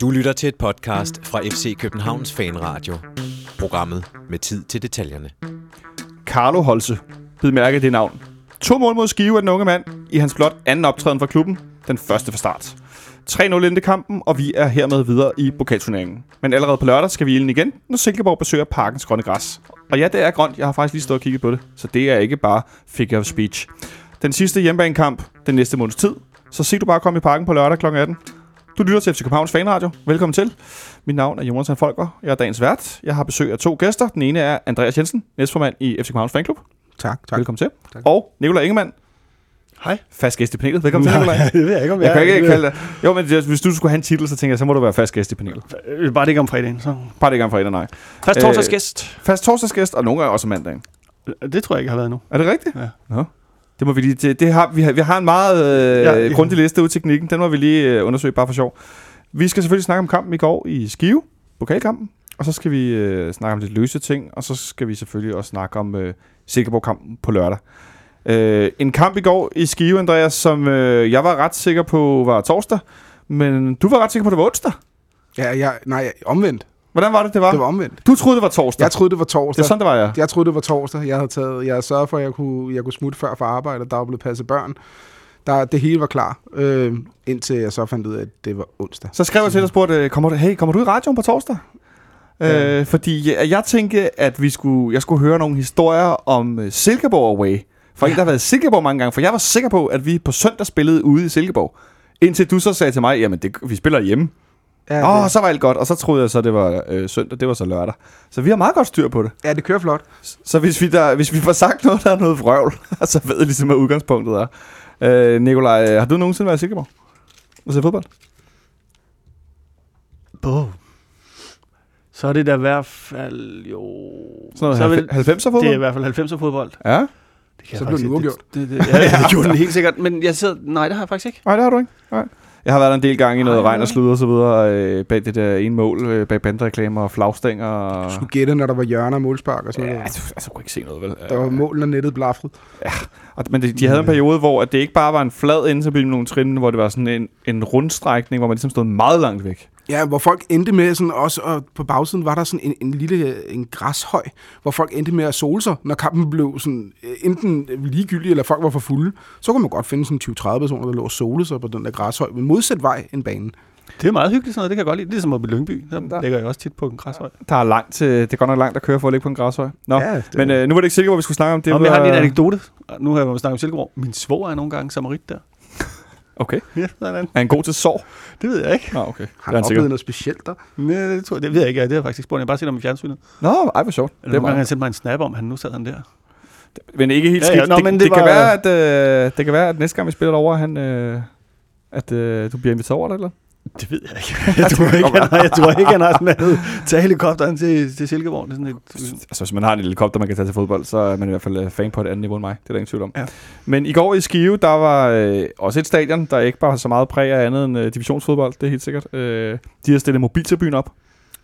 Du lytter til et podcast fra FC Københavns Fanradio. Programmet med tid til detaljerne. Carlo Holse. Bid mærke det navn. To mål mod Skive af den unge mand i hans blot anden optræden for klubben. Den første fra start. 3-0 ind kampen, og vi er hermed videre i pokalturneringen. Men allerede på lørdag skal vi ilden igen, når Silkeborg besøger parkens grønne græs. Og ja, det er grønt. Jeg har faktisk lige stået og kigget på det. Så det er ikke bare figure of speech. Den sidste hjemmebanekamp den næste måneds tid. Så se du bare komme i parken på lørdag kl. 18. Du lytter til FC Københavns Fanradio. Velkommen til. Mit navn er Jonathan Folker. Jeg er dagens vært. Jeg har besøg af to gæster. Den ene er Andreas Jensen, næstformand i FC Københavns Fanklub. Tak, tak. Velkommen til. Tak. Og Nikolaj Ingemann, Hej. fast gæst i panelet. Velkommen til, Nikolaj. det ved jeg ikke, om Jeg kan ikke det. kalde dig. Jo, men det- hvis du skulle have en titel, så tænker jeg, så må du være fast gæst i panelet. Øh, Bare det ikke om fredagen, så. Bare det ikke om fredag, nej. Fast Øh, torsdagsgæst. Fast torsdagsgæst, og nogle gange også mandagen. Det tror jeg ikke har været nu. Er det rigtigt? Ja. Nå. Det må vi lige... Det, det har, vi, har, vi har en meget øh, Ja, grundig liste ud teknikken. Den må vi lige øh, undersøge bare for sjov. Vi skal selvfølgelig snakke om kampen i går i Skive, pokalkampen. Og så skal vi øh, snakke om lidt løse ting, og så skal vi selvfølgelig også snakke om øh, Silkeborg-kampen på lørdag. Øh, en kamp i går i Skive, Andreas, som øh, jeg var ret sikker på var torsdag, men du var ret sikker på, at det var onsdag. Ja, jeg, nej, omvendt. Hvordan var det, det var? Det var omvendt. Du troede, det var torsdag. Jeg troede, det var det torsdag. er sådan, det var, ja. Jeg troede, det var torsdag. Jeg havde, taget, jeg havde sørget for, at jeg kunne, jeg kunne smutte før for arbejde, og der var blevet passet børn. Der, det hele var klar, øh, indtil jeg så fandt ud af, at det var onsdag. Så skrev jeg til dig og spurgte, øh, kommer du, hey, kommer du i radioen på torsdag? Ja. Øh, fordi jeg, jeg tænkte, at vi skulle, jeg skulle høre nogle historier om øh, Silkeborg Away. For en, der har været i Silkeborg mange gange. For jeg var sikker på, at vi på søndag spillede ude i Silkeborg. Indtil du så sagde til mig, jamen det, vi spiller hjemme. Ja, Åh, oh, så var alt godt. Og så troede jeg så, det var øh, søndag, det var så lørdag. Så vi har meget godt styr på det. ja, det kører flot. Så hvis vi, der, hvis vi får sagt noget, der er noget vrøvl, så ved jeg ligesom, hvad udgangspunktet er. Øh, Nikolaj, har du nogensinde været i Silkeborg? Og se fodbold? Boh. Så er det da i hvert fald jo... Sådan så er noget vel, 90'er fodbold? det er i hvert fald 90'er fodbold. Ja? Det kan Så jeg blev faktisk den ikke- uafgjort. Det, det, det, ja, det gjorde den helt sikkert. Men jeg sidder... Nej, det har jeg faktisk ikke. Nej, det har du ikke. Nej. Jeg har været der en del gange i noget Ej, regn og slud og så videre, øh, bag det der ene mål, øh, bag bandreklamer og flagstænger. Og... Du skulle gætte, når der var hjørner og målspark og sådan Ja, noget. altså, altså, kunne ikke se noget, vel? Der var målen og nettet blafret. Og, men de, de havde en periode, hvor at det ikke bare var en flad ende til nogle trin, hvor det var sådan en, en rundstrækning, hvor man ligesom stod meget langt væk. Ja, hvor folk endte med sådan også, og på bagsiden var der sådan en, en lille en græshøj, hvor folk endte med at sole sig, når kampen blev sådan øh, enten ligegyldig, eller folk var for fulde. Så kunne man godt finde sådan 20-30 personer, der lå og sole sig på den der græshøj, med modsat vej end banen. Det er meget hyggeligt sådan noget. Det kan jeg godt lide. Ligesom oppe i Lyngby. Der, Der- der. ligger jeg også tit på en græshøj. Der er langt til, det er godt nok langt at køre for at ligge på en græshøj. Nå, Ja, det, men øh, nu var det ikke sikkert, hvor vi skulle snakke om det. Det var... Jeg har lige en anekdote. Nu har jeg snakket om Silkeborg. Min svor er nogle gange samarit der. Okay. Ja, sådan. Er han god til sår? Det ved jeg ikke. Nå, okay. har er han oplevet noget specielt der? Nej, det, tror jeg, det ved jeg ikke. Det har jeg faktisk ikke spurgt. Jeg har bare set ham i fjernsynet. Nå, ej, hvor sjovt. Eller Det er meget. han sendt mig en snap om, han nu sad han der. Men ikke helt Ja, skidt. ja, nå, det, men det, det det, kan var- være, at, øh, det kan være, at næste gang vi spiller derovre, han, øh, at øh, du bliver inviteret over det, eller? Det ved jeg ikke. Jeg tror ikke, han har, jeg tror ikke, han har sådan noget. Tag helikopteren til, til Silkeborg. Det er sådan et, Altså, hvis man har en helikopter, man kan tage til fodbold, så er man i hvert fald øh, fan på et andet niveau end mig. Det er der ingen tvivl om. Ja. Men i går i Skive, der var øh, også et stadion, der ikke bare har så meget præg af andet end øh, divisionsfodbold. Det er helt sikkert. Øh, de har stillet mobiltribunen op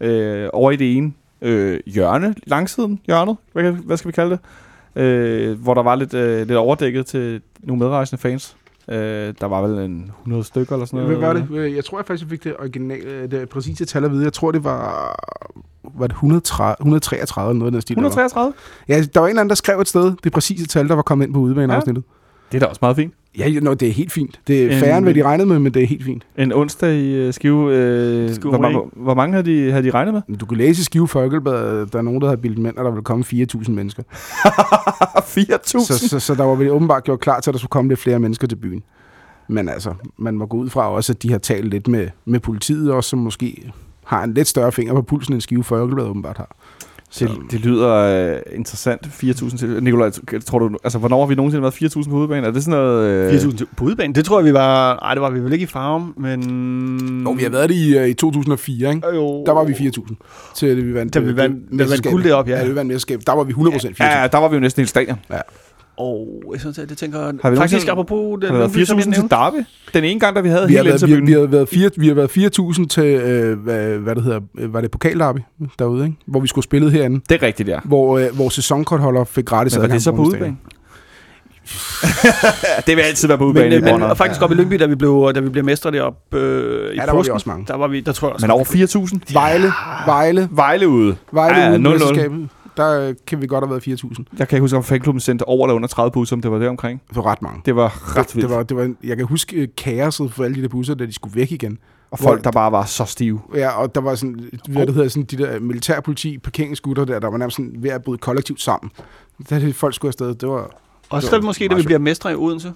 øh, over i det ene øh, hjørne, langsiden hjørnet, hvad, hvad skal vi kalde det? Øh, hvor der var lidt, øh, lidt overdækket til nogle medrejsende fans. Øh, der var vel en 100 stykker eller sådan noget. Hvad var det? Jeg tror jeg faktisk, jeg fik det originale, det præcise tal at vide. Jeg tror, det var, var det 130, 133 eller noget af den stil. der var. 133? Ja, der var en eller anden, der skrev et sted, det præcise tal, der var kommet ind på udebaneafsnittet. Det er da også meget fint. Ja, jo, nå, det er helt fint. Det er færre, end hvad de regnede med, men det er helt fint. En onsdag i uh, Skive. Øh, Skive hvor, hvor, hvor mange havde de, havde de regnet med? Men Du kan læse i Skive Folkeblad, der er nogen, der har bildet mænd, og der vil komme 4.000 mennesker. 4.000? Så, så, så der var vel åbenbart gjort klar til, at der skulle komme lidt flere mennesker til byen. Men altså, man må gå ud fra også, at de har talt lidt med, med politiet også, som måske har en lidt større finger på pulsen, end Skive Folkeblad åbenbart har. Det, det lyder øh, interessant. 4.000 til. Nikolaj, tror du, altså, hvornår har vi nogensinde været 4.000 på hovedbanen? Er det sådan noget... Øh, 4.000 til- på udbanen. Det tror jeg, vi var... Nej, det var vi vel ikke i farven, men... Jo, vi har været det i, øh, i 2004, ikke? Jo. Der var vi 4.000 til det, vi vandt. Da vi øh, vandt- det vi vandt guld deroppe, ja. Ja, vi vandt mesterskab. Der var vi 100% 4.000. Ja, ja, der var vi jo næsten helt stadion. Og jeg synes, at det tænker... Har vi Faktisk nogensinde- apropos... Den, Har det været 4.000 til Derby? Den ene gang, da vi havde Vi har, helt været, vi, vi, har været fire, vi har været 4.000 til, øh, hvad, hvad det hedder, var det pokalderby derude, ikke? Hvor vi skulle spille herinde. Det er rigtigt, ja. Hvor, øh, hvor sæsonkortholder fik gratis Men var adgang det så på udbanen? det vil altid være på Men, udebane i øh, men og faktisk op i Lyngby, da vi blev, da vi blev mestre deroppe øh, i Ja, der var vi påsken, også mange. Der var vi, der tror jeg også. Men over 4.000? Vejle, Vejle, Vejle ude. Vejle Ja, ja, 0-0. Der øh, kan vi godt have været 4.000. Jeg kan ikke huske, om fanklubben sendte over eller under 30 busser, om det var det omkring. Det var ret mange. Det var ret Det, vildt. det var, det var, jeg kan huske øh, kaoset for alle de der busser, da de skulle væk igen. og folk, der bare var så stive. Ja, og der var sådan, hvad det hedder, sådan de der militærpoliti, parkeringsgutter der, der var nærmest sådan ved at bryde kollektivt sammen. Da det, folk skulle afsted, det var... Også det var måske, da vi bliver mestre i Odense.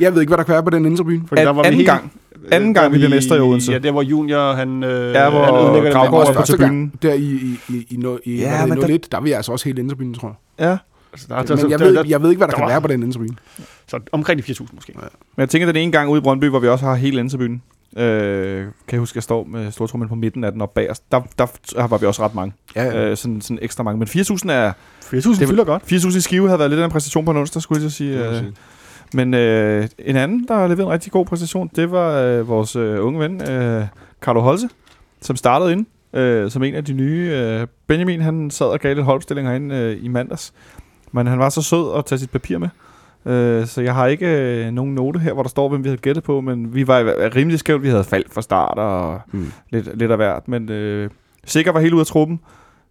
Jeg ved ikke, hvad der kan være på den indrebyen. Fordi An- anden gang. Anden gang, vi bliver mestre i Odense. Ja, der hvor junior, han... Øh, Ja, hvor han ødelægger det Gravgaard er på første tribunen. Der i, i, i, i, no, i, Ja, ja, men men der- 01, der var vi altså også helt indrebyen, tror jeg. Ja. Altså, der, der, Men jeg der, ved, der, jeg ved ikke, hvad der der kan være på den indrebyen. Så omkring de 4.000 måske. Men jeg tænker, den ene gang ude i Brøndby, hvor vi også har hele Enserbyen, øh, kan jeg huske, at jeg står med stortrummen på midten af den og bag os. Der, der var vi også ret mange. Ja, ja. Øh, sådan, sådan ekstra mange. Men 4.000 er... 4.000 Det fylder godt. 4.000 i skive havde været lidt af en præstation på en onsdag, skulle jeg så sige. Øh, men øh, en anden, der har leveret en rigtig god præstation, det var øh, vores øh, unge ven, øh, Carlo Holse, som startede ind øh, som en af de nye. Øh, Benjamin, han sad og gav lidt holdopstilling herinde øh, i mandags. Men han var så sød at tage sit papir med. Øh, så jeg har ikke øh, nogen note her, hvor der står, hvem vi havde gættet på, men vi var rimelig skævt. Vi havde faldt fra start og Mm. lidt, lidt af hvert. Men øh, Sikker var helt ude af truppen.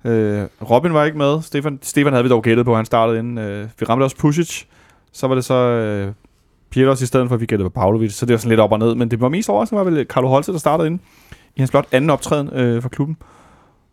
Øh, Robin var ikke med. Stefan, Stefan havde vi dog gættet på, han startede inden. Øh, vi ramte også Pusic. Så var det så øh, Pieters i stedet for, at vi gættede på Pavlovic. Så det var sådan lidt op og ned. Men det var mest overraskende, var vel Carlo Holse, der startede inden. I hans blot anden optræden øh, for klubben.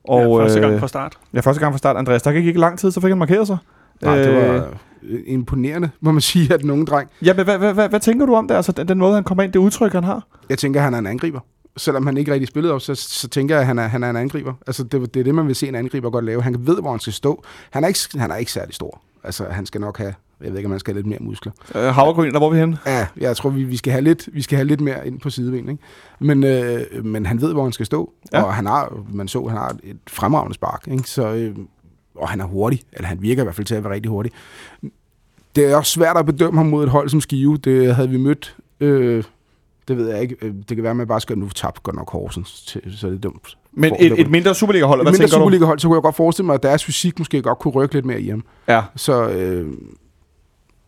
Og, ja, første gang øh, fra start. Ja, første gang fra start. Andreas, der gik ikke lang tid, så fik han markeret sig. Nej, det Øh, var øh, imponerende, må man sige, at den unge dreng. Ja, men hvad, hvad, hvad, hvad tænker du om det? Altså, den, den måde, han kommer ind, det udtryk, han har? Jeg tænker, han er en angriber. Selvom han ikke rigtig spillede op, så, så tænker jeg, at han er, han er en angriber. Altså, det, det er det, man vil se en angriber godt lave. Han ved, hvor han skal stå. Han er ikke, han er ikke særlig stor. Altså, han skal nok have, jeg ved ikke, om han skal have lidt mere muskler. Øh, Havregryn, der hvor vi henne? Ja, jeg tror, vi, vi, skal have lidt, vi skal have lidt mere ind på sideben, ikke? Men, øh, men han ved, hvor han skal stå. Ja. Og han har, man så, han har et fremragende spark, ikke? Så, øh, og han er hurtig. Eller han virker i hvert fald til at være rigtig hurtig. Det er også svært at bedømme ham mod et hold som Skive. Det havde vi mødt... Øh, det ved jeg ikke. Øh, Det kan være, at man bare skal nu tabe godt nok Horsens, til, så er det dumt. Men For- et, et mindre Superliga-hold, Et hvad mindre tænker du? Superliga-hold, så kunne jeg godt forestille mig, at deres fysik måske godt kunne rykke lidt mere i ham. Ja. Så, øh,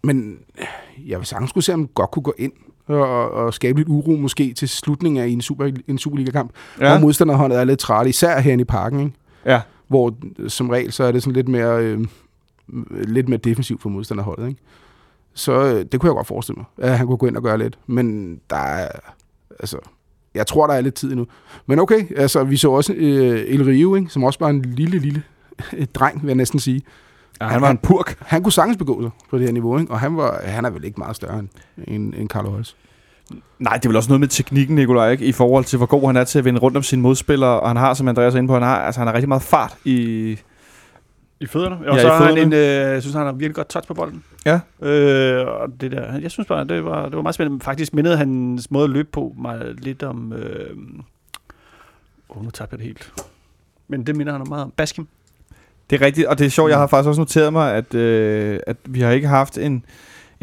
men øh, jeg vil sagtens skulle se, om han godt kunne gå ind og, og skabe lidt uro måske til slutningen af en, super, en Superliga-kamp. Ja. Hvor modstanderholdet er lidt træt, især herinde i parken, ikke? ja. hvor som regel så er det sådan lidt mere, øh, lidt mere defensivt for modstanderholdet. Ikke? Så øh, det kunne jeg godt forestille mig, at han kunne gå ind og gøre lidt. Men der er, altså, jeg tror, der er lidt tid endnu. Men okay, altså, vi så også øh, El Rio, ikke? som også var en lille, lille dreng, vil jeg næsten sige. ja. Han var en purk. Han kunne sagtens begå sig på det her niveau, ikke? og han, var, han er vel ikke meget større end, end, end Carlo Holst. Nej, det er vel også noget med teknikken, Nikolaj, ikke? i forhold til, hvor god han er til at vinde rundt om sine modspillere. Og han har, som Andreas er inde på, han har, altså, han har rigtig meget fart i... I fødderne. Ja, Og i så har han en, øh, jeg synes, han har virkelig godt touch på bolden. Ja. Øh, og det der, jeg synes bare, det var, det var meget spændende. Faktisk mindede hans måde at løbe på mig lidt om... Øh, oh, nu tabte jeg det helt. Men det minder han meget om. Baskim. Det er rigtigt, og det er sjovt, jeg har faktisk også noteret mig, at, øh, at vi har ikke haft en,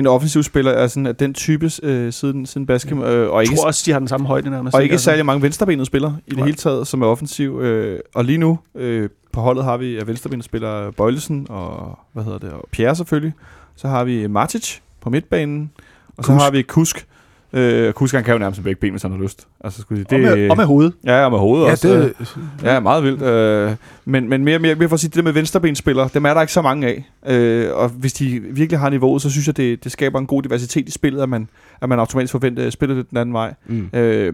en offensiv spiller af, sådan, af den type øh, siden, siden Baskim, øh, og Jeg ikke, tror også, de har den samme højde nærmest. og ikke Altså. særlig mange venstrebenede spillere i det Nej. hele taget, som er offensiv. Øh, og lige nu øh, på holdet har vi venstrebenede spillere Bøjlesen og, hvad hedder det, og Pierre selvfølgelig. Så har vi Matic på midtbanen, og så Kusk. har vi Kusk. Øh, Kusk han kan jo nærmest begge ben, hvis han har lyst. Altså, skulle jeg, Og, med, og med hovedet. Ja, og med hovedet Ja, også. det, Ja, meget vildt. Øh, men, men mere, mere, mere for at sige, det der med venstrebenspillere, dem er der ikke så mange af. Øh, og hvis de virkelig har niveauet, så synes jeg, det, det skaber en god diversitet i spillet, at man, at man automatisk forventer at spille det den anden vej. mm. Øh,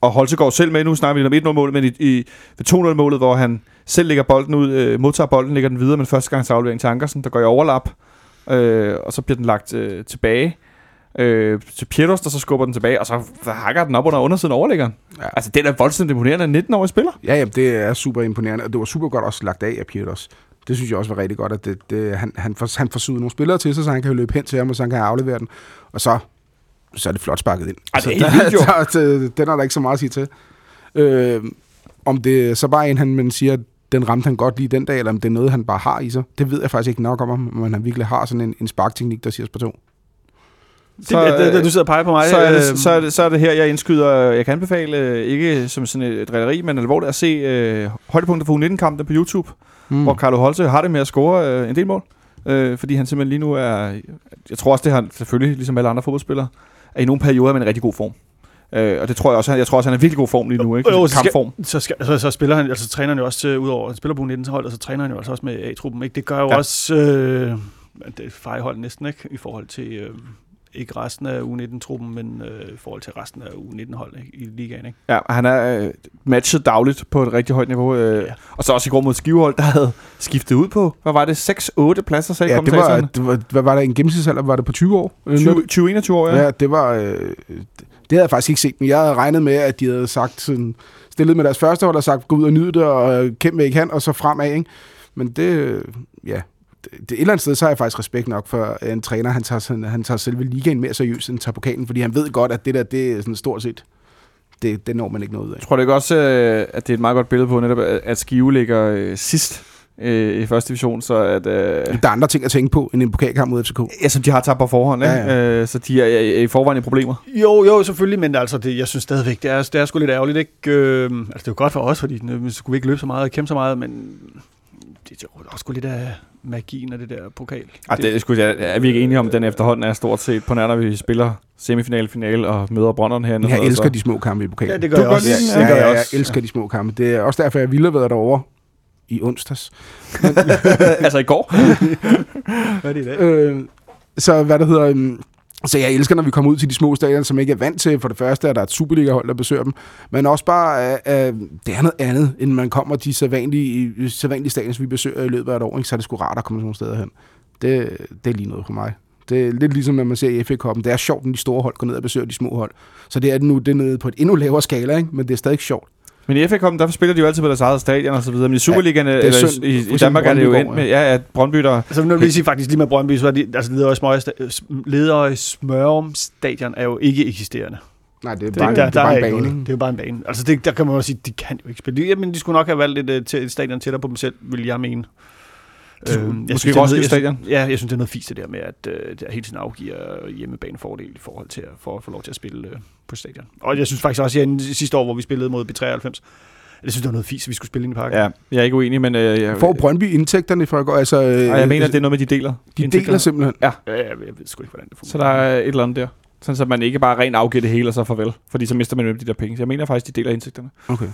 og Holtegaard selv med, nu snakker vi om 1-0-målet, men i, i ved 2-0-målet, hvor han selv lægger bolden ud, øh, modtager bolden, lægger den videre, men første gang aflevering til Ankersen, der går i overlap, øh, og så bliver den lagt øh, tilbage øh, til Pieters, der så skubber den tilbage, og så hakker den op under undersiden af overlæggeren. Ja. Altså, det er voldsomt imponerende, at 19-årig spiller. Ja, ja, det er super imponerende, og det var super godt også lagt af af Pieters. Det synes jeg også var rigtig godt, at det, det, han, han, får, han får suget nogle spillere til sig, så han kan løbe hen til ham, og så han kan aflevere den. Og så, så er det flot sparket ind. Ej, det er helt jo. der, der, den er der ikke så meget at sige til. Øh, om det så bare en, han man siger, den ramte han godt lige den dag, eller om det er noget, han bare har i sig. Det ved jeg faktisk ikke nok om, men han virkelig har sådan en, en sparkteknik, der siger på to. Så, det, det, du sidder og peger på mig. så, er øh, det, så, er det, så er det her, jeg indskyder. Jeg kan anbefale, øh, ikke som sådan et drilleri, men alvorligt at se øh, højdepunkter for U19-kampen på YouTube, mm. hvor Carlo Holte har det med at score øh, en del mål. Øh, fordi han simpelthen lige nu er... Jeg tror også, det har han selvfølgelig, ligesom alle andre fodboldspillere, er i nogle perioder med en rigtig god form. Øh, og det tror jeg også, han, jeg tror også, han er i virkelig god form lige nu, ikke? Jo, så skal- Kampform. Så, skal, så, så spiller han, altså træner han jo også, øh, udover, han spiller på 19 hold, og så træner han jo altså også med A-truppen, ikke? Det gør jo Ja. også, øh, det fejhold næsten, ikke? I forhold til, øh, ikke resten af U19-truppen, men øh, i forhold til resten af U19-hold ikke? i ligaen, ikke? Ja, han er øh, matchet dagligt på et rigtig højt niveau. Øh, Ja. Og så også i går mod Skivehold, der havde skiftet ud på, hvad var det, 6-8 pladser, sagde Ja, det var, det var, hvad var der en gennemsnitsalder? Var det på 20 år? Eller noget? 20, 20-21 år, ja. Ja, det var... Øh, det havde jeg faktisk ikke set, men jeg havde regnet med, at de havde sagt sådan, stillet med deres første hold og sagt, gå ud og nyde det, og øh, kæmpe hvad I kan, og så fremad, ikke? Men det, øh, ja, det, et eller andet sted, så har jeg faktisk respekt nok for øh, en træner, han tager, sådan, han tager selve ligaen mere seriøst, end han tager pokalen, fordi han ved godt, at det der, det er sådan stort set, det, det når man ikke noget ud af. Jeg tror det ikke også, øh, at det er et meget godt billede på netop, at Skive ligger øh, sidst øh, i første division, så at... Øh, Der er andre ting at tænke på, end en pokalkamp mod FCK. ja, som de har tabt på forhånd, Ja, ja, ja. Øh, så de er, er i forvejen i problemer. Jo, jo, selvfølgelig, men altså, det, jeg synes stadigvæk, det er, det er sgu lidt ærgerligt, ikke? Øh, altså, det er jo godt for os, fordi så skulle vi ikke løbe så meget og kæmpe så meget, men det er jo også sgu lidt af magien af det der pokal. Ej, det, er, sgu, er, er vi ikke enige om, at den efterhånden er stort set på nær, når vi spiller semifinal, finale og møder Brønderen herinde. Men jeg elsker noget, de små kampe i pokalen. Ja, det gør Du jeg også. den, det ja, gør ja, jeg jeg også. elsker de små kampe. Det er også derfor, jeg ville have været derovre i onsdags. så. altså i går. Hvad er det i dag? Øh, så hvad der hedder... Um, så jeg elsker, når vi kommer ud til de små stadion, som ikke er vant til. For det første, er der et Superliga-hold, der besøger dem. Men også bare, uh, det er noget andet, end man kommer de sædvanlige, sædvanlige stadion, som vi besøger i løbet af et år. Ikke? Så er det sgu rart at komme sådan nogle steder hen. Det, det er lige noget for mig. Det er lidt ligesom, når man ser i FA-koppen. Det er sjovt, når de store hold går ned og besøger de små hold. Så det er nu det er nede på et endnu lavere skala, ikke? men det er stadig sjovt. Men i FA Cup'en, der spiller de jo altid på deres eget stadion og så videre. Men i Superligaen, ja, er eller synd. i, i, i Danmark er det jo Brøndby endt går, med, ja, at Brøndby, der... Altså, nu vil jeg sige faktisk lige med Brøndby, så er de, altså Ledøje, Smøge, Ledøje Smørum stadion er jo ikke eksisterende. Nej, det er Det, bare, der, det der er bare en ikke bane. ikke? Det er bare en bane. Altså, det, der kan man jo sige, de kan jo ikke spille. Jamen, de skulle nok have valgt et, øh, til- et stadion tættere på dem selv, vil jeg mene. Det- Øhm, måske synes, det Roskilde noget- Stadion? Jeg, ja, jeg synes, det er noget fisk det der med, at øh, der hele tiden afgiver hjemmebanefordel i forhold til at, for at få lov til at spille øh, på stadion. Og jeg synes faktisk også, at sidste år, hvor vi spillede mod B93, jeg synes, det var noget fisk, at vi skulle spille ind i parken. Ja, jeg er ikke uenig, men... Øh, jeg, Får Brøndby indtægterne for at gå? Altså, øh, og jeg mener, det er noget med, de deler. de indtægterne. deler simpelthen. Ja, jeg, jeg ved sgu ikke, hvordan det fungerer. Så der er et eller andet der. Sådan, så man ikke bare rent afgiver det hele og så farvel. Fordi så mister man jo de der penge. Så jeg mener faktisk, de deler indtægterne. Okay.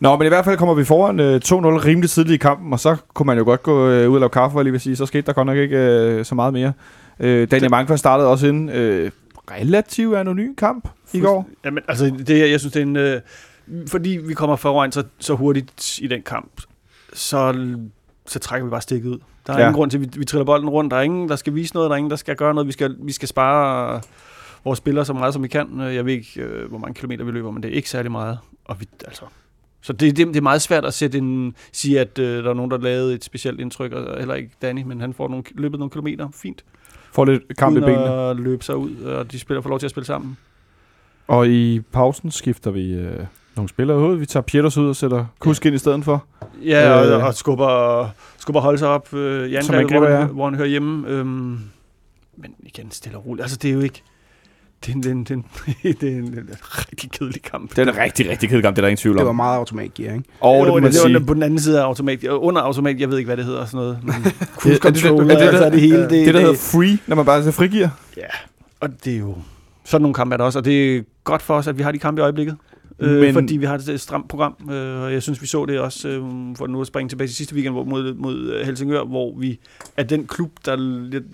Nå, men i hvert fald kommer vi foran øh, 2-0 rimelig tidligt i kampen, og så kunne man jo godt gå øh, ud og lave kaffe, jeg lige vil sige. Så skete der godt nok ikke øh, så meget mere. Øh, Daniel Mankvist startede også en øh, relativt anonym kamp i går. Jamen, altså, det, jeg synes, det er en... Øh, fordi vi kommer foran så, så hurtigt i den kamp, så, så trækker vi bare stikket ud. Der er Ja. ingen grund til, at vi, vi triller bolden rundt. Der er ingen, der skal vise noget. Der er ingen, der skal gøre noget. Vi skal, vi skal spare vores spillere så meget, som vi kan. Jeg ved ikke, øh, hvor mange kilometer vi løber, men det er ikke særlig meget. Og vi, altså, så det, det, det er meget svært at sætte en, sige, at øh, der er nogen, der lavede et specielt indtryk, og heller ikke Danny, men han får nogle, løbet nogle kilometer fint. Får lidt kamp i benene. at løbe sig ud, og de spiller får lov til at spille sammen. Og i pausen skifter vi øh, nogle spillere ud. Vi tager Pieters ud og sætter Kusk ind i stedet for. Ja, Øh. og, og skubber, skubber holde sig op øh, i angrebet, hvor, ja. han, hvor han hører hjemme. Øhm, men igen, stille og roligt. Altså, det er jo ikke... Det er en, det er en, det er en, det er en rigtig kedelig kamp. Det er en rigtig, rigtig kedelig kamp, det er der ingen tvivl Det var om. meget automatgear, ikke? Og det man det, sige. det var på den anden side af automat. Under automat, jeg ved ikke, hvad det hedder. Sådan noget. Cruise Er det- er det- control, er det- altså, det hele. Det, Det, der hedder free, når man bare så frigiver. Ja, og det er jo... Sådan nogle kampe er der også, og det er godt for os, at vi har de kampe i øjeblikket. Øh, Men- fordi vi har et stramt program, øh, og jeg synes, vi så det også, øh, for nu at springe tilbage til sidste weekend hvor, mod, mod øh, Helsingør, hvor vi er den klub, der lidt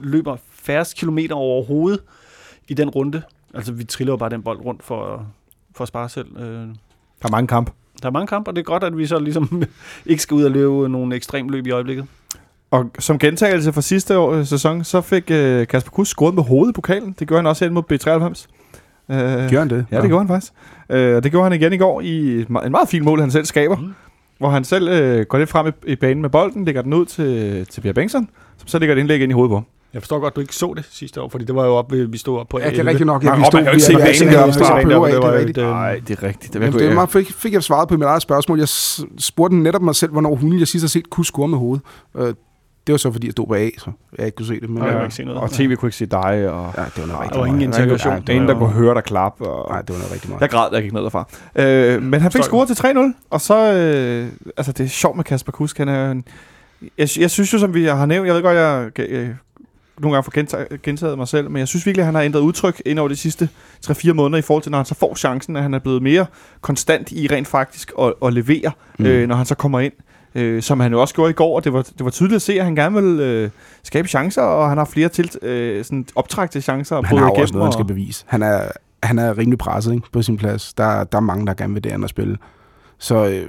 løber færrest kilometer overhovedet i den runde. Altså, vi triller jo bare den bold rundt for, for at spare selv. Øh, Der er mange kampe. der er mange kampe, og det er godt, at vi så ligesom ikke skal ud og løbe nogle ekstrem løb i øjeblikket. Og som gentagelse fra sidste år, øh, sæson, så fik øh, Kasper Kuss scoret med hovedet i pokalen. Det gjorde han også hen mod B93. Øh, Gjorde han det? Ja, det gjorde han faktisk. Øh, og det gjorde han igen i går i en meget fin mål, han selv skaber. Mm. Hvor han selv øh, går lidt frem i, i banen med bolden, lægger den ud til, til Pierre Bengtsson, som så lægger et indlæg ind i hovedet på. Jeg forstår godt, at du ikke så det sidste år, fordi det var jo op, vi stod op på Ja, det er 11. rigtigt nok. Man- vi og man kan jo ikke se vi- banen deroppe det det er var øh, Nej, det er rigtigt. Det Jamen, det meget, fik, fik jeg svaret på mit eget spørgsmål. Jeg spurgte netop mig selv, hvornår hunden jeg sidst har set kunne score med hovedet. Øh, det var så, fordi jeg stod bag, så jeg ikke kunne se det. Men, Nej, jeg ja, kunne ikke se noget. Og tv kunne ikke se dig, og ja, det var noget rigtig Der var ingen integration. Ja, der er ingen, der kunne høre dig klappe. Og... Nej, det var noget rigtig meget. Jeg græd, da jeg gik ned derfra. Øh, men han fik scoret til 3-0, og så... Øh, altså, det er sjovt med Kasper Kusk. Han er en, Jeg, jeg synes jo, som vi har nævnt, jeg ved godt, jeg, jeg nogle gange får gentaget, gentaget mig selv, men jeg synes virkelig, at han har ændret udtryk ind over de sidste 3-4 måneder i forhold til, når han så får chancen, at han er blevet mere konstant i rent faktisk at, at levere, mm. øh, når han så kommer ind. Øh, som han jo også gjorde i går, og det var, det var tydeligt at se, at han gerne vil øh, skabe chancer, og han har flere til, øh, sådan optræk til chancer. Han har jo også noget, han skal bevise. Han er, han er rimelig presset ikke, på sin plads. Der, der er mange, der gerne vil det andet at spille. Så øh,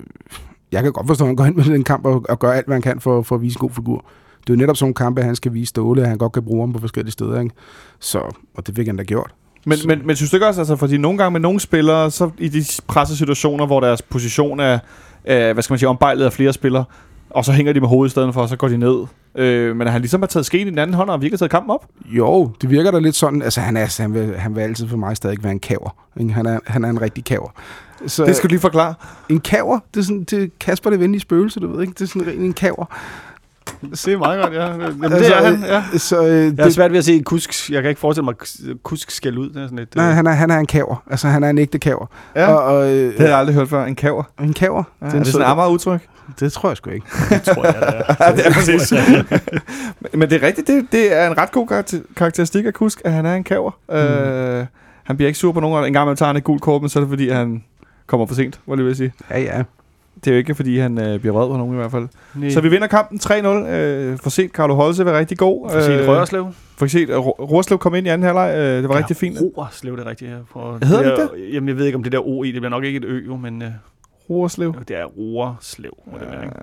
jeg kan godt forstå, at han går ind med den kamp og, og gør alt, hvad han kan for, for at vise en god figur. Det er jo netop sådan en kamp, at han skal vise Ståle, at han godt kan bruge ham på forskellige steder. Ikke? Så, og det fik han da gjort. Men, men, men synes du ikke også, altså, fordi nogle gange med nogle spillere, så i de pressesituationer, hvor deres position er, er hvad skal man sige, ombejlet af flere spillere, og så hænger de med hovedet i stedet for, og så går de ned. Øh, men han ligesom har taget skeen i den anden hånd, og virkelig taget kampen op? Jo, det virker da lidt sådan. Altså, han, er, han, vil, han vil altid for mig stadig være en kaver. Ikke? Han, er, han er en rigtig kaver. Så, det skal du lige forklare. En kaver, det er sådan, det Kasper det venlige spøgelse, du ved ikke? Det er sådan en, en kaver. Det er meget godt, ja. Jamen, altså, det er han, ja. Så, øh, jeg har svært ved at se en kusk. Jeg kan ikke forestille mig, at kusk skal ud. Det er sådan lidt, nej, øh. han er, han er en kaver. Altså, han er en ægte kaver. Ja, og, og, øh, det har jeg aldrig hørt før. En kaver. En kaver. Ja, det er, er det sådan et meget udtryk? Det tror jeg sgu ikke. det tror jeg, det er. det er præcis. Men det er rigtigt. Det, det er en ret god karakteristik af Kusk, at han er en kaver. Mm. Øh, han bliver ikke sur på nogen. En gang med tager han et gult kort, men så er det fordi, han kommer for sent, var det vil sige. Ja, ja. Det er jo ikke, fordi han øh, bliver vred på nogen i hvert fald. Nee. Så vi vinder kampen 3-0. Øh, for set Carlo Holse var rigtig god. For set øh, Rørslev. For set Rørslev kom ind i anden halvleg. Øh, det var ja, rigtig fint. Rørslev, det er rigtigt her. For Hedder det, det Jamen, jeg ved ikke, om det der O i, det bliver nok ikke et ø, jo, men... Øh, Rørslev? Det er Rørslev, må ja. det være, ikke?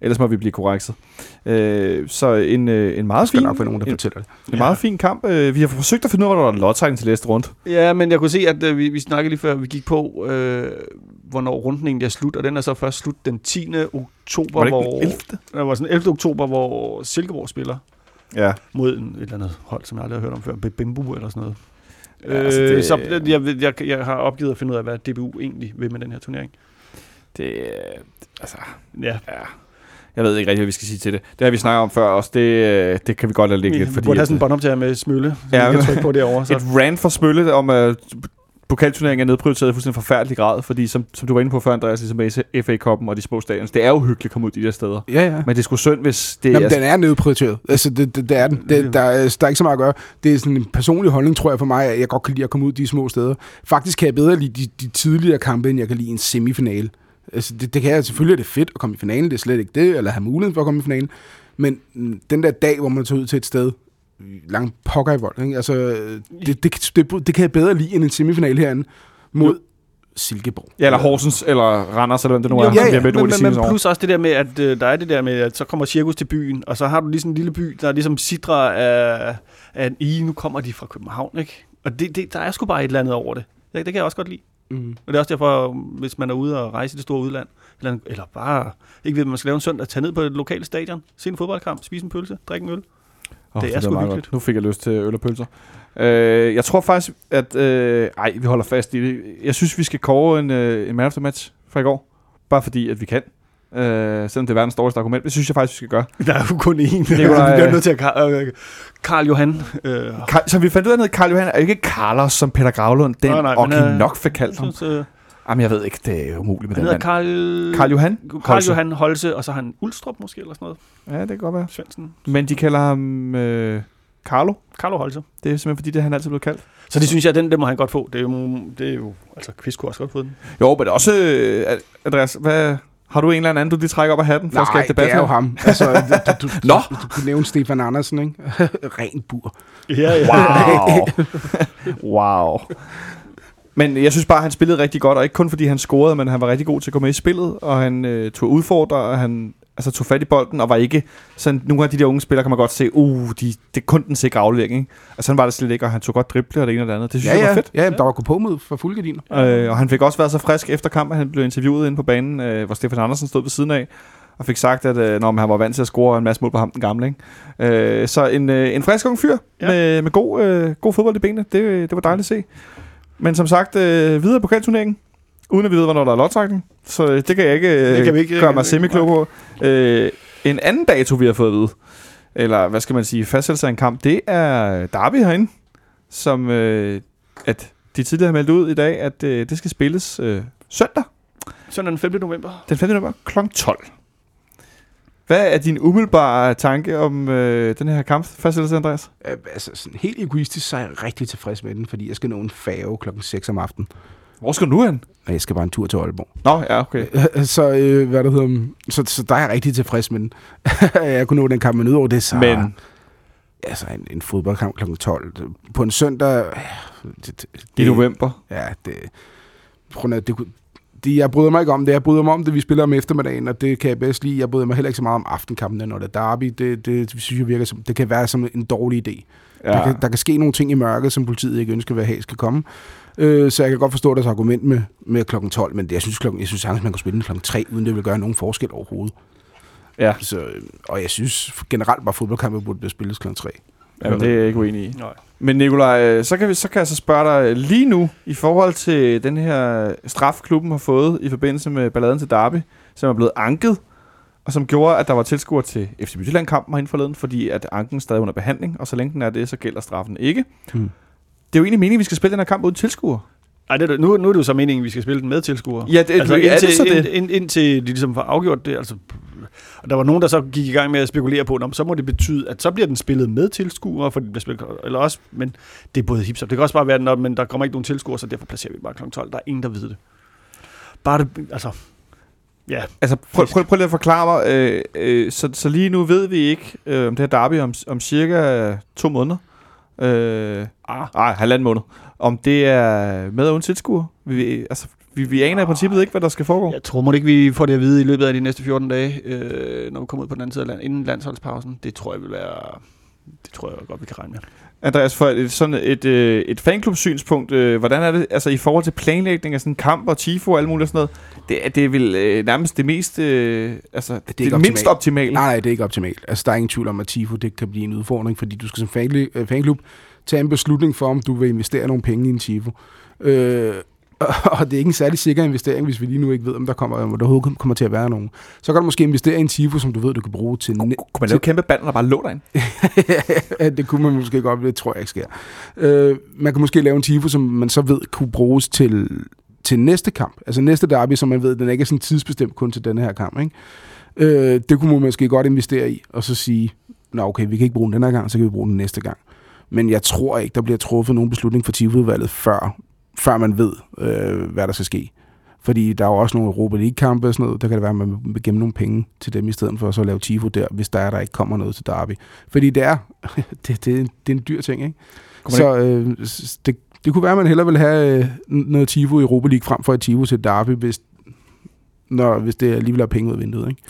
Ellers må vi blive korrekset. Øh, så en, øh, en meget fin... nok få nogen, der fortæller det. En ja. meget fin kamp. Øh, vi har forsøgt at finde ud af, hvor der er lodtrækning til næste rundt. Ja, men jeg kunne se, at øh, vi, vi snakkede lige før, vi gik på, øh, hvornår runden egentlig er slut, og den er så først slut den 10. oktober, var det hvor... 11. Der var sådan 11. oktober, hvor Silkeborg spiller ja. mod en, et eller andet hold, som jeg aldrig har hørt om før, Bimbo eller sådan noget. Ja, altså det, øh, så jeg, jeg, jeg har opgivet at finde ud af, hvad DBU egentlig vil med den her turnering. Det, altså, ja. ja. Jeg ved ikke rigtig, hvad vi skal sige til det. Det har vi snakket om før også. Det, øh, det kan vi godt lade ligge lidt. Vi burde have sådan en øh, båndoptager med Smølle, så ja, vi kan trykke på derovre. Så. Et rant for Smølle om, at pokalturneringen er nedprioriteret i fuldstændig forfærdelig grad, fordi som, som du var inde på før, Andreas, ligesom med FA-koppen og de små stadion, det er jo hyggeligt at komme ud de der steder. Ja, ja. Men det skulle synd, hvis det Jamen, er... den er nedprioriteret. Altså, det, det, det er den. Det, der, er, der er ikke så meget at gøre. Det er sådan en personlig holdning, tror jeg, for mig, at jeg godt kan lide at komme ud de små steder. Faktisk kan jeg bedre lide de, de tidligere kampe, end jeg kan lide en semifinale. Altså, det, det kan jeg selvfølgelig, er det fedt at komme i finalen, det er slet ikke det, eller have muligheden for at komme i finalen. Men den der dag, hvor man tager ud til et sted, langt pokker i vold, ikke? Altså, det, det, det, det, kan jeg bedre lide end en semifinal herinde mod Silkeborg. Ja, eller Horsens, eller Randers, eller hvem det nu er. Ja, ja, ja. Men, men, men plus også det der med, at øh, der er det der med, at så kommer cirkus til byen, og så har du lige sådan en lille by, der ligesom sidder af, af i, nu kommer de fra København, ikke? Og det, det, der er sgu bare et eller andet over det. Det, det kan jeg også godt lide. Mm. Og det er også derfor, hvis man er ude og rejse i det store udland, eller, eller bare ikke ved, man skal lave en søndag, tage ned på et lokalt stadion, se en fodboldkamp, spise en pølse, drikke en øl. Oh, det er sgu hyggeligt. Godt. Nu fik jeg lyst til øl og pølser. Øh, jeg tror faktisk, at... Øh, ej, vi holder fast i det. Jeg synes, vi skal kåre en, øh, en man of the match fra i går. Bare fordi, at vi kan. Øh, selvom det er verdens dårligste argument. Det synes jeg faktisk, vi skal gøre. Der er jo kun én. Nikolaj, vi er nødt til at... Karl, Karl Johan. Øh. Karl, så vi fandt ud af noget, Karl Johan er ikke Carlos, som Peter Gravlund, den oh, nej, nok fik kaldt ham. Synes, øh, Jamen, jeg ved ikke, det er umuligt med den mand. Karl, Karl Johan? Karl Johan Holse, og så har han Ulstrup måske, eller sådan noget. Ja, det kan godt være. Svendsen. Men de kalder ham øh, Carlo. Carlo Holse. Det er simpelthen fordi, det han altid blevet kaldt. Så det synes jeg, den, den må han godt få. Det er jo, det er jo altså, quiz kunne også godt få den. Jo, men også, øh, Andreas, hvad, har du en eller anden, du lige trækker op af hatten for at skabe debat? det er jo ham. Altså, du, du, Nå! Du, du kunne nævne Stefan Andersen, ikke? Ren bur. Ja, ja. Wow. wow. Men jeg synes bare, at han spillede rigtig godt, og ikke kun fordi han scorede, men han var rigtig god til at gå med i spillet, og han øh, tog udfordre, og han altså, tog fat i bolden, og var ikke sådan, nogle af de der unge spillere kan man godt se, uh, de, det er kun den sikre aflevering, ikke? Altså, sådan var det slet ikke, og han tog godt drible og det ene og det andet. Det synes ja, jeg var fedt. Ja, der var på mod for fuldgardiner. Øh, og han fik også været så frisk efter kampen, han blev interviewet inde på banen, øh, hvor Stefan Andersen stod ved siden af, og fik sagt, at øh, når han var vant til at score en masse mål på ham, den gamle. Ikke? Øh, så en, øh, en frisk ung fyr ja. med, med god, øh, god fodbold i benene, det, det var dejligt at se. Men som sagt, øh, videre på kaldturneringen, uden at vide, hvornår der er lodtrækning. Så øh, det kan jeg ikke, øh, det kan vi ikke gøre mig semi-klog på. Øh, en anden dato, vi har fået at vide, eller hvad skal man sige, fastsættelse af en kamp, det er Derby herinde, som øh, at de tidligere har meldt ud i dag, at øh, det skal spilles øh, søndag. Søndag den 5. november. Den 5. november kl. 12. Hvad er din umiddelbare tanke om øh, den her kampfastsættelse, Andreas? Øh, altså, sådan helt egoistisk, så er jeg rigtig tilfreds med den, fordi jeg skal nå en færge klokken 6 om aftenen. Hvor skal du nu hen? Og jeg skal bare en tur til Aalborg. Nå, ja, okay. så, øh, hvad det hedder, så, så der er jeg rigtig tilfreds med jeg kunne nå den kamp, men udover det, så... Men Altså, en, en fodboldkamp kl. 12. På en søndag... øh, Det, det, i november. Ja, det... Prøv at, det, det, jeg bryder mig ikke om det. Jeg bryder mig om det, vi spiller om eftermiddagen, og det kan jeg bedst lide. Jeg bryder mig heller ikke så meget om aftenkampen, når det er derby. Det, det, det synes jeg virker som, det kan være som en dårlig idé. Ja. Der, kan, der kan ske nogle ting i mørket, som politiet ikke ønsker, hvad have skal komme. Øh, så jeg kan godt forstå deres argument med, med klokken 12, men det, jeg synes, klokken, jeg synes sagtens, man kan spille den klokken 3, uden det vil gøre nogen forskel overhovedet. Ja, Så, øh, og jeg synes generelt bare, fodboldkampe burde blive spillet klokken 3. Jamen, det er jeg ikke uenig i. Nej. Men Nikolaj, øh, så kan, vi, så kan jeg så spørge dig lige nu, i forhold til den her straf, klubben har fået i forbindelse med balladen til Derby, som er blevet anket, og som gjorde, at der var tilskuer til FC Midtjylland-kampen herinde forleden, fordi at anken stadig er under behandling, og så længe den er det, så gælder straffen ikke. Hmm. Det er jo egentlig meningen, at vi skal spille den her kamp uden tilskuer. Ej, det er, nu, nu er det jo så meningen, at vi skal spille den med tilskuere. Ja, det, altså, er indtil, det så det? Ind, ind, indtil de ligesom får afgjort det, altså, og der var nogen, der så gik i gang med at spekulere på, "Nå, men så må det betyde, at så bliver den spillet med tilskuere, for det bliver spillet, eller også, men det er både hipster. Det kan også bare være, når, men der kommer ikke nogen tilskuere, så derfor placerer vi bare kl. 12. Der er ingen, der ved det. Bare det, altså, ja, Altså, prøv, prøv, prøv lige at forklare mig. Øh, øh, så, så lige nu ved vi ikke, øh, om det her derby om, om cirka to måneder. Øh, ah, ej, halvanden måned. Om det er med og uden tilskuer. Vi, altså, vi, vi aner i princippet ikke, hvad der skal foregå. jeg tror må ikke, vi får det at vide i løbet af de næste 14 dage, øh, når vi kommer ud på den anden side af land, inden landsholdspausen. Det tror jeg vil være, det tror jeg godt, vi kan regne med. Andreas, for et, sådan et, øh, et fanklub-synspunkt, øh, hvordan er det altså i forhold til planlægning af sådan kamp og tifo og alt muligt og sådan noget? Det, er- det er vel øh, nærmest det mest, øh, altså det, det, ikke det mindst optimalt. optimale. Nej, nej, det er ikke optimalt. Altså, der er ingen tvivl om, at Tifo det kan blive en udfordring, fordi du skal som fanklub, øh, fanklub tage en beslutning for, om du vil investere nogle penge i en Tifo. Øh, og det er ikke en særlig sikker investering, hvis vi lige nu ikke ved, om der kommer, om der kommer til at være nogen. Så kan du måske investere i en Tifo, som du ved, du kan bruge til... Kunne man lave kæmpe banner, der bare lå derinde? Ja, det kunne man måske godt, det tror jeg ikke sker. Øh, man kan måske lave en tifo, som man så ved kunne bruges til, til næste kamp. Altså næste derby, som man ved, den er ikke sådan tidsbestemt kun til denne her kamp. Ikke? Øh, det kunne man måske godt investere i, og så sige, nå okay, vi kan ikke bruge den den her gang, så kan vi bruge den næste gang. Men jeg tror ikke, der bliver truffet nogen beslutning for TIFO-udvalget, før, før man ved, øh, hvad der skal ske. Fordi der er jo også nogle Europa League-kampe og sådan noget, der kan det være, at man vil gemme nogle penge til dem, i stedet for så at lave TIFO der, hvis der er, der ikke kommer noget til derby. Fordi det er, det, det, det er en dyr ting, ikke? Kunne Så øh, det, det kunne være, at man hellere vil have øh, noget TIFO i Europa League frem for et TIFO til derby, hvis, når, hvis det alligevel er penge ud af vinduet, ikke?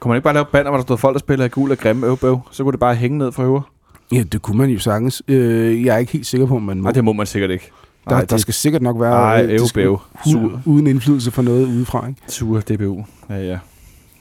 Kunne man ikke bare lave banner, hvor der stod folk, der spiller gul og grimme øv? Så kunne det bare hænge ned for øver. Ja, det kunne man jo sagtens. Øh, jeg er ikke helt sikker på, om man må. Nej, det må man sikkert ikke. Der, Ej, der skal sikkert nok være Ej, øh, det skal- Sur. uden indflydelse fra noget udefra. Ikke? Sure DBU. Ja, ja.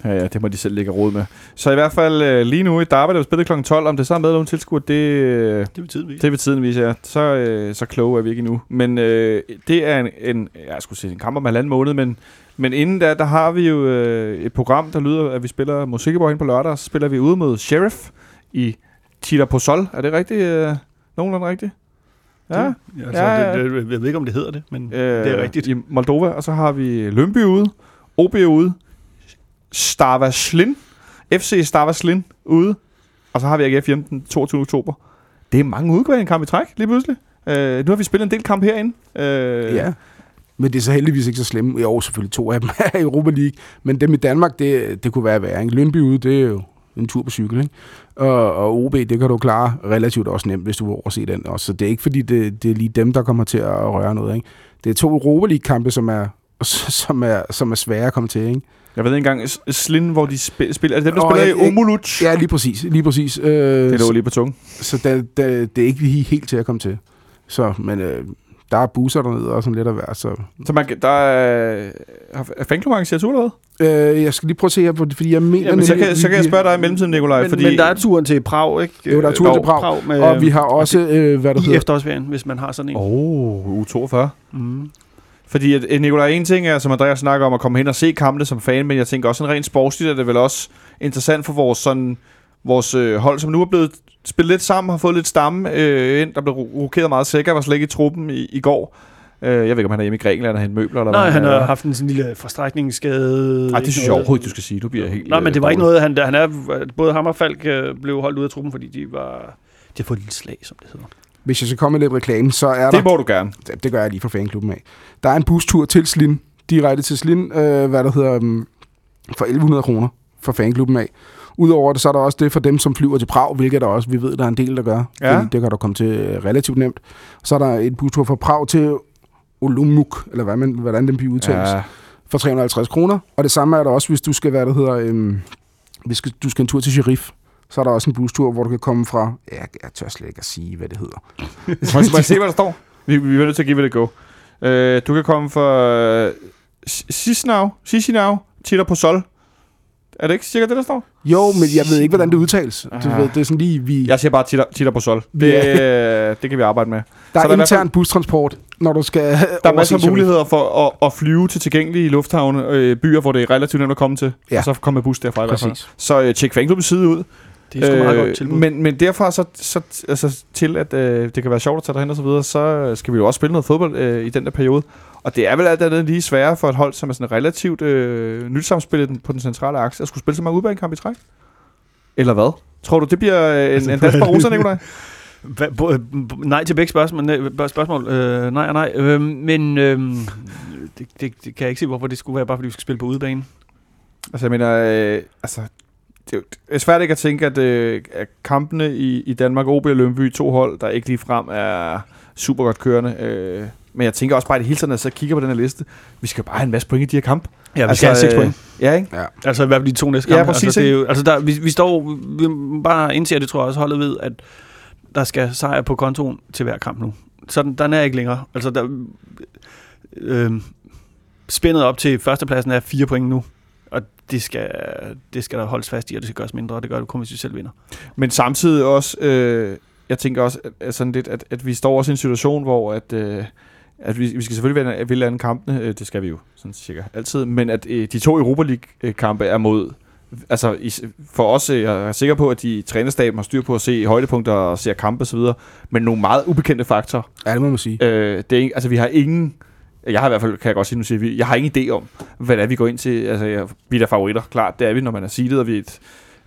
Ja, ja, det må de selv lægge råd med. Så i hvert fald øh, lige nu i Derby, der er spillet kl. 12, om det så er med uden tilskuer, det, øh, Det vil tiden vise. det vil tiden vise, ja. Så, øh, så kloge er vi ikke endnu. Men øh, det er en, en, jeg skulle sige en kamp om halvanden måned, men, men inden da, der har vi jo øh, et program, der lyder, at vi spiller Musikkeborg hen på lørdag, og så spiller vi ude mod Sheriff i Tita Posol. Er det rigtigt? Øh, nogenlunde rigtigt? Ja. Det, altså, Ja, ja. Det, det, jeg ved ikke, om det hedder det, men øh, Øh, det er rigtigt. I Moldova, og så har vi Lønby ude, OB ude, Stava Slin, FC Stava Slin ude, og så har vi AGF hjemme den 22. oktober. Det er mange udgående kamp i træk, lige pludselig. Øh, nu har vi spillet en del kamp herinde. Øh, Ja. Men det er så heldigvis ikke så slemt. Jo, selvfølgelig to af dem er i Europa League. Men dem i Danmark, det, det kunne være værre. Ikke? Lønby ude, det er jo en tur på cykel. Ikke? Og, og OB, det kan du klare relativt også nemt, hvis du vil overse den også. Så det er ikke fordi, det, det er lige dem, der kommer til at røre noget. Ikke? Det er to Europa League-kampe, som er, som, er, som er svære at komme til. Ikke? Jeg ved ikke engang, S- Slin, hvor de spil, spiller. Er det dem, der Åh, spiller jeg- i Omuluc? Ja, lige præcis. Lige præcis. Øh, Det lå lige på tungen. Så det, det, det er ikke lige helt til at komme til. Så, men øh, der er busser dernede og sådan lidt af hver. Så, Så man, der er... Er fanklub arrangeret tur eller hvad? øh, jeg skal lige prøve at se her, på det, fordi jeg mener... Jamen, så, kan, så kan jeg spørge dig i mellemtiden, Nikolaj. Men, fordi, men der er turen til Prag, ikke? Jo, der er turen Øh, til Prag. Prag med, Og vi har også, øh, hvad der i hedder... efterårsferien, hvis man har sådan en. Åh, oh, U42. Mm. Fordi at, øh, Nikolaj, en ting er, som Andreas snakker om, at komme hen og se kampene som fan, men jeg tænker også, en rent sportsligt er det vel også interessant for vores, sådan, vores øh, hold, som nu er blevet spillet lidt sammen, har fået lidt stamme øh, ind, der blev ro- rokeret meget sikker, var slet ikke i truppen i, i går. Øh, jeg ved ikke, om han er hjemme i Grækenland og hente møbler, eller Nej, hvad han har haft en sådan lille forstrækningsskade. Nej, det synes jeg overhovedet, du skal sige. Du bliver helt... Nej, men det var øh, ikke noget, han, han er, både ham og Falk øh, blev holdt ude af truppen, fordi de var, de har fået et lille slag, som det hedder. Hvis jeg skal komme med lidt reklame, så er der... Det må du gerne. det, det gør jeg lige fra fanklubben af. Der er en bustur til Slin, direkte til Slin, øh, hvad der hedder, um, for 1100 kroner fra fanklubben af. Udover det, så er der også det for dem, som flyver til Prag, hvilket der også, vi ved, der er en del, der gør. Ja. Fordi Det kan du komme til øh, relativt nemt. Så er der et bustur fra Prag til Olomouc, eller hvad man, hvordan den bliver udtales, ja. For 350 kroner. Og det samme er der også, hvis du skal, hvad der hedder, øhm, hvis du- skal en tur til Sheriff. Så er der også en bustur, hvor du kan komme fra... Ja, jeg tør slet ikke at sige, hvad det hedder. må jeg, må jeg se, hvad der står? Vi, vi er nødt til at give det et go. Øh, du kan komme fra Sisnau, Sisinau, Titter på Sol. Er det ikke cirka det, der står? Jo, men jeg ved ikke, hvordan det udtales. Du ved, det er sådan lige, vi... Jeg siger bare Titter, titter på Sol. Det, øh, det kan vi arbejde med. Der Så er der er hvert fald- intern bustransport, når du skal Der er masser af muligheder for at, at flyve til tilgængelige lufthavne, øh, byer, hvor det er relativt nemt at komme til. Ja. Og så komme med bus derfra i hvert fald. Præcis. Så øh, tjek fanklubbens side ud. Det er sgu meget godt tilbud. Men, men derfra så, så altså, til, at øh, det kan være sjovt at tage derhen og så videre, så øh, skal vi jo også spille noget fodbold øh, i den der periode. Og det er vel alt andet lige sværere for et hold, som er sådan relativt øh, nyt samspillet på den centrale akse, at skulle spille så mange udbanekampe i træk? Eller hvad? Tror du, det bliver øh, en, Altså, en dans på rosa, Nikolaj? Øh, nej til begge spørgsmål. Nej, spørgsmål. Øh, nej og nej. Øh, men øh, det, det, det, kan jeg ikke se, hvorfor det skulle være, bare fordi vi skal spille på udebane. Altså, jeg mener, øh, altså, det er svært ikke at tænke, at, øh, at kampene i, i Danmark, OB og Lønby, to hold, der ikke lige frem er super godt kørende. Øh, men jeg tænker også bare, at det hele tiden, når jeg så kigger på den her liste, vi skal bare have en masse point i de her kampe. Ja, vi altså, skal have 6 øh, point. Ja, ikke? Altså i hvert fald de to næste Ja, kampe. præcis, altså, det er jo, altså der, vi, vi står vi må bare indser det, tror jeg også, holdet ved, at der skal sejr på kontoen til hver kamp nu. Så den, den er ikke længere. Altså der, øh, spændet op til førstepladsen er fire point nu. Og det skal, det skal der holdes fast i, og det skal gøres mindre, og det gør det kun, hvis vi selv vinder. Men samtidig også, øh, jeg tænker også at, sådan lidt, at, at vi står også i en situation, hvor at, øh, at vi, vi skal selvfølgelig vinde, vinde alle kampene, øh, det skal vi jo sådan cirka altid, men at øh, de to Europa League-kampe er mod, altså i, for os, øh, jeg er sikker på, at de trænerstaben har styr på at se højdepunkter og se kampe osv., men nogle meget ubekendte faktorer. Ja, det må man sige. Øh, det er, altså vi har ingen, jeg har i hvert fald, kan jeg godt sige, nu siger vi, jeg har ingen idé om, hvad det er, vi går ind til. Altså, jeg, vi er der favoritter, klart, det er vi, når man er seedet, og vi er et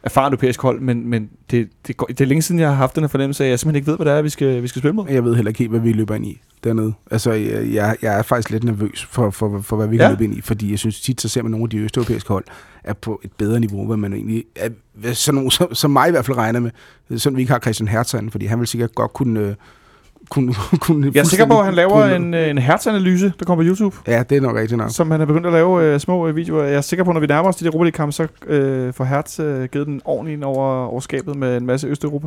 erfaren europæisk hold, men, men det, det, går, det er længe siden, jeg har haft den her fornemmelse af, at jeg simpelthen ikke ved, hvad det er, vi skal, vi skal spille mod. Jeg ved heller ikke helt, hvad vi løber ind i dernede. Altså, jeg, jeg, jeg er faktisk lidt nervøs for, for, for hvad vi kan Ja. løbe ind i, fordi jeg synes tit, så ser man nogle af de østeuropæiske hold er på et bedre niveau, hvad man egentlig er, sådan nogle, som, som mig i hvert fald regner med. Sådan vi ikke har Christian Hertzand, fordi han vil sikkert godt kunne... øh, kunne, kunne Jeg er sikker på, at han laver kunne- en, øh, en hertzanalyse, der kommer på YouTube, Ja, det er nok rigtigt nok. som han er begyndt at lave øh, små øh, videoer. Jeg er sikker på, at når vi nærmer os de der Europa kampe så øh, får Hertz øh, givet den ordentligt ind over, over skabet med en masse Østeuropa.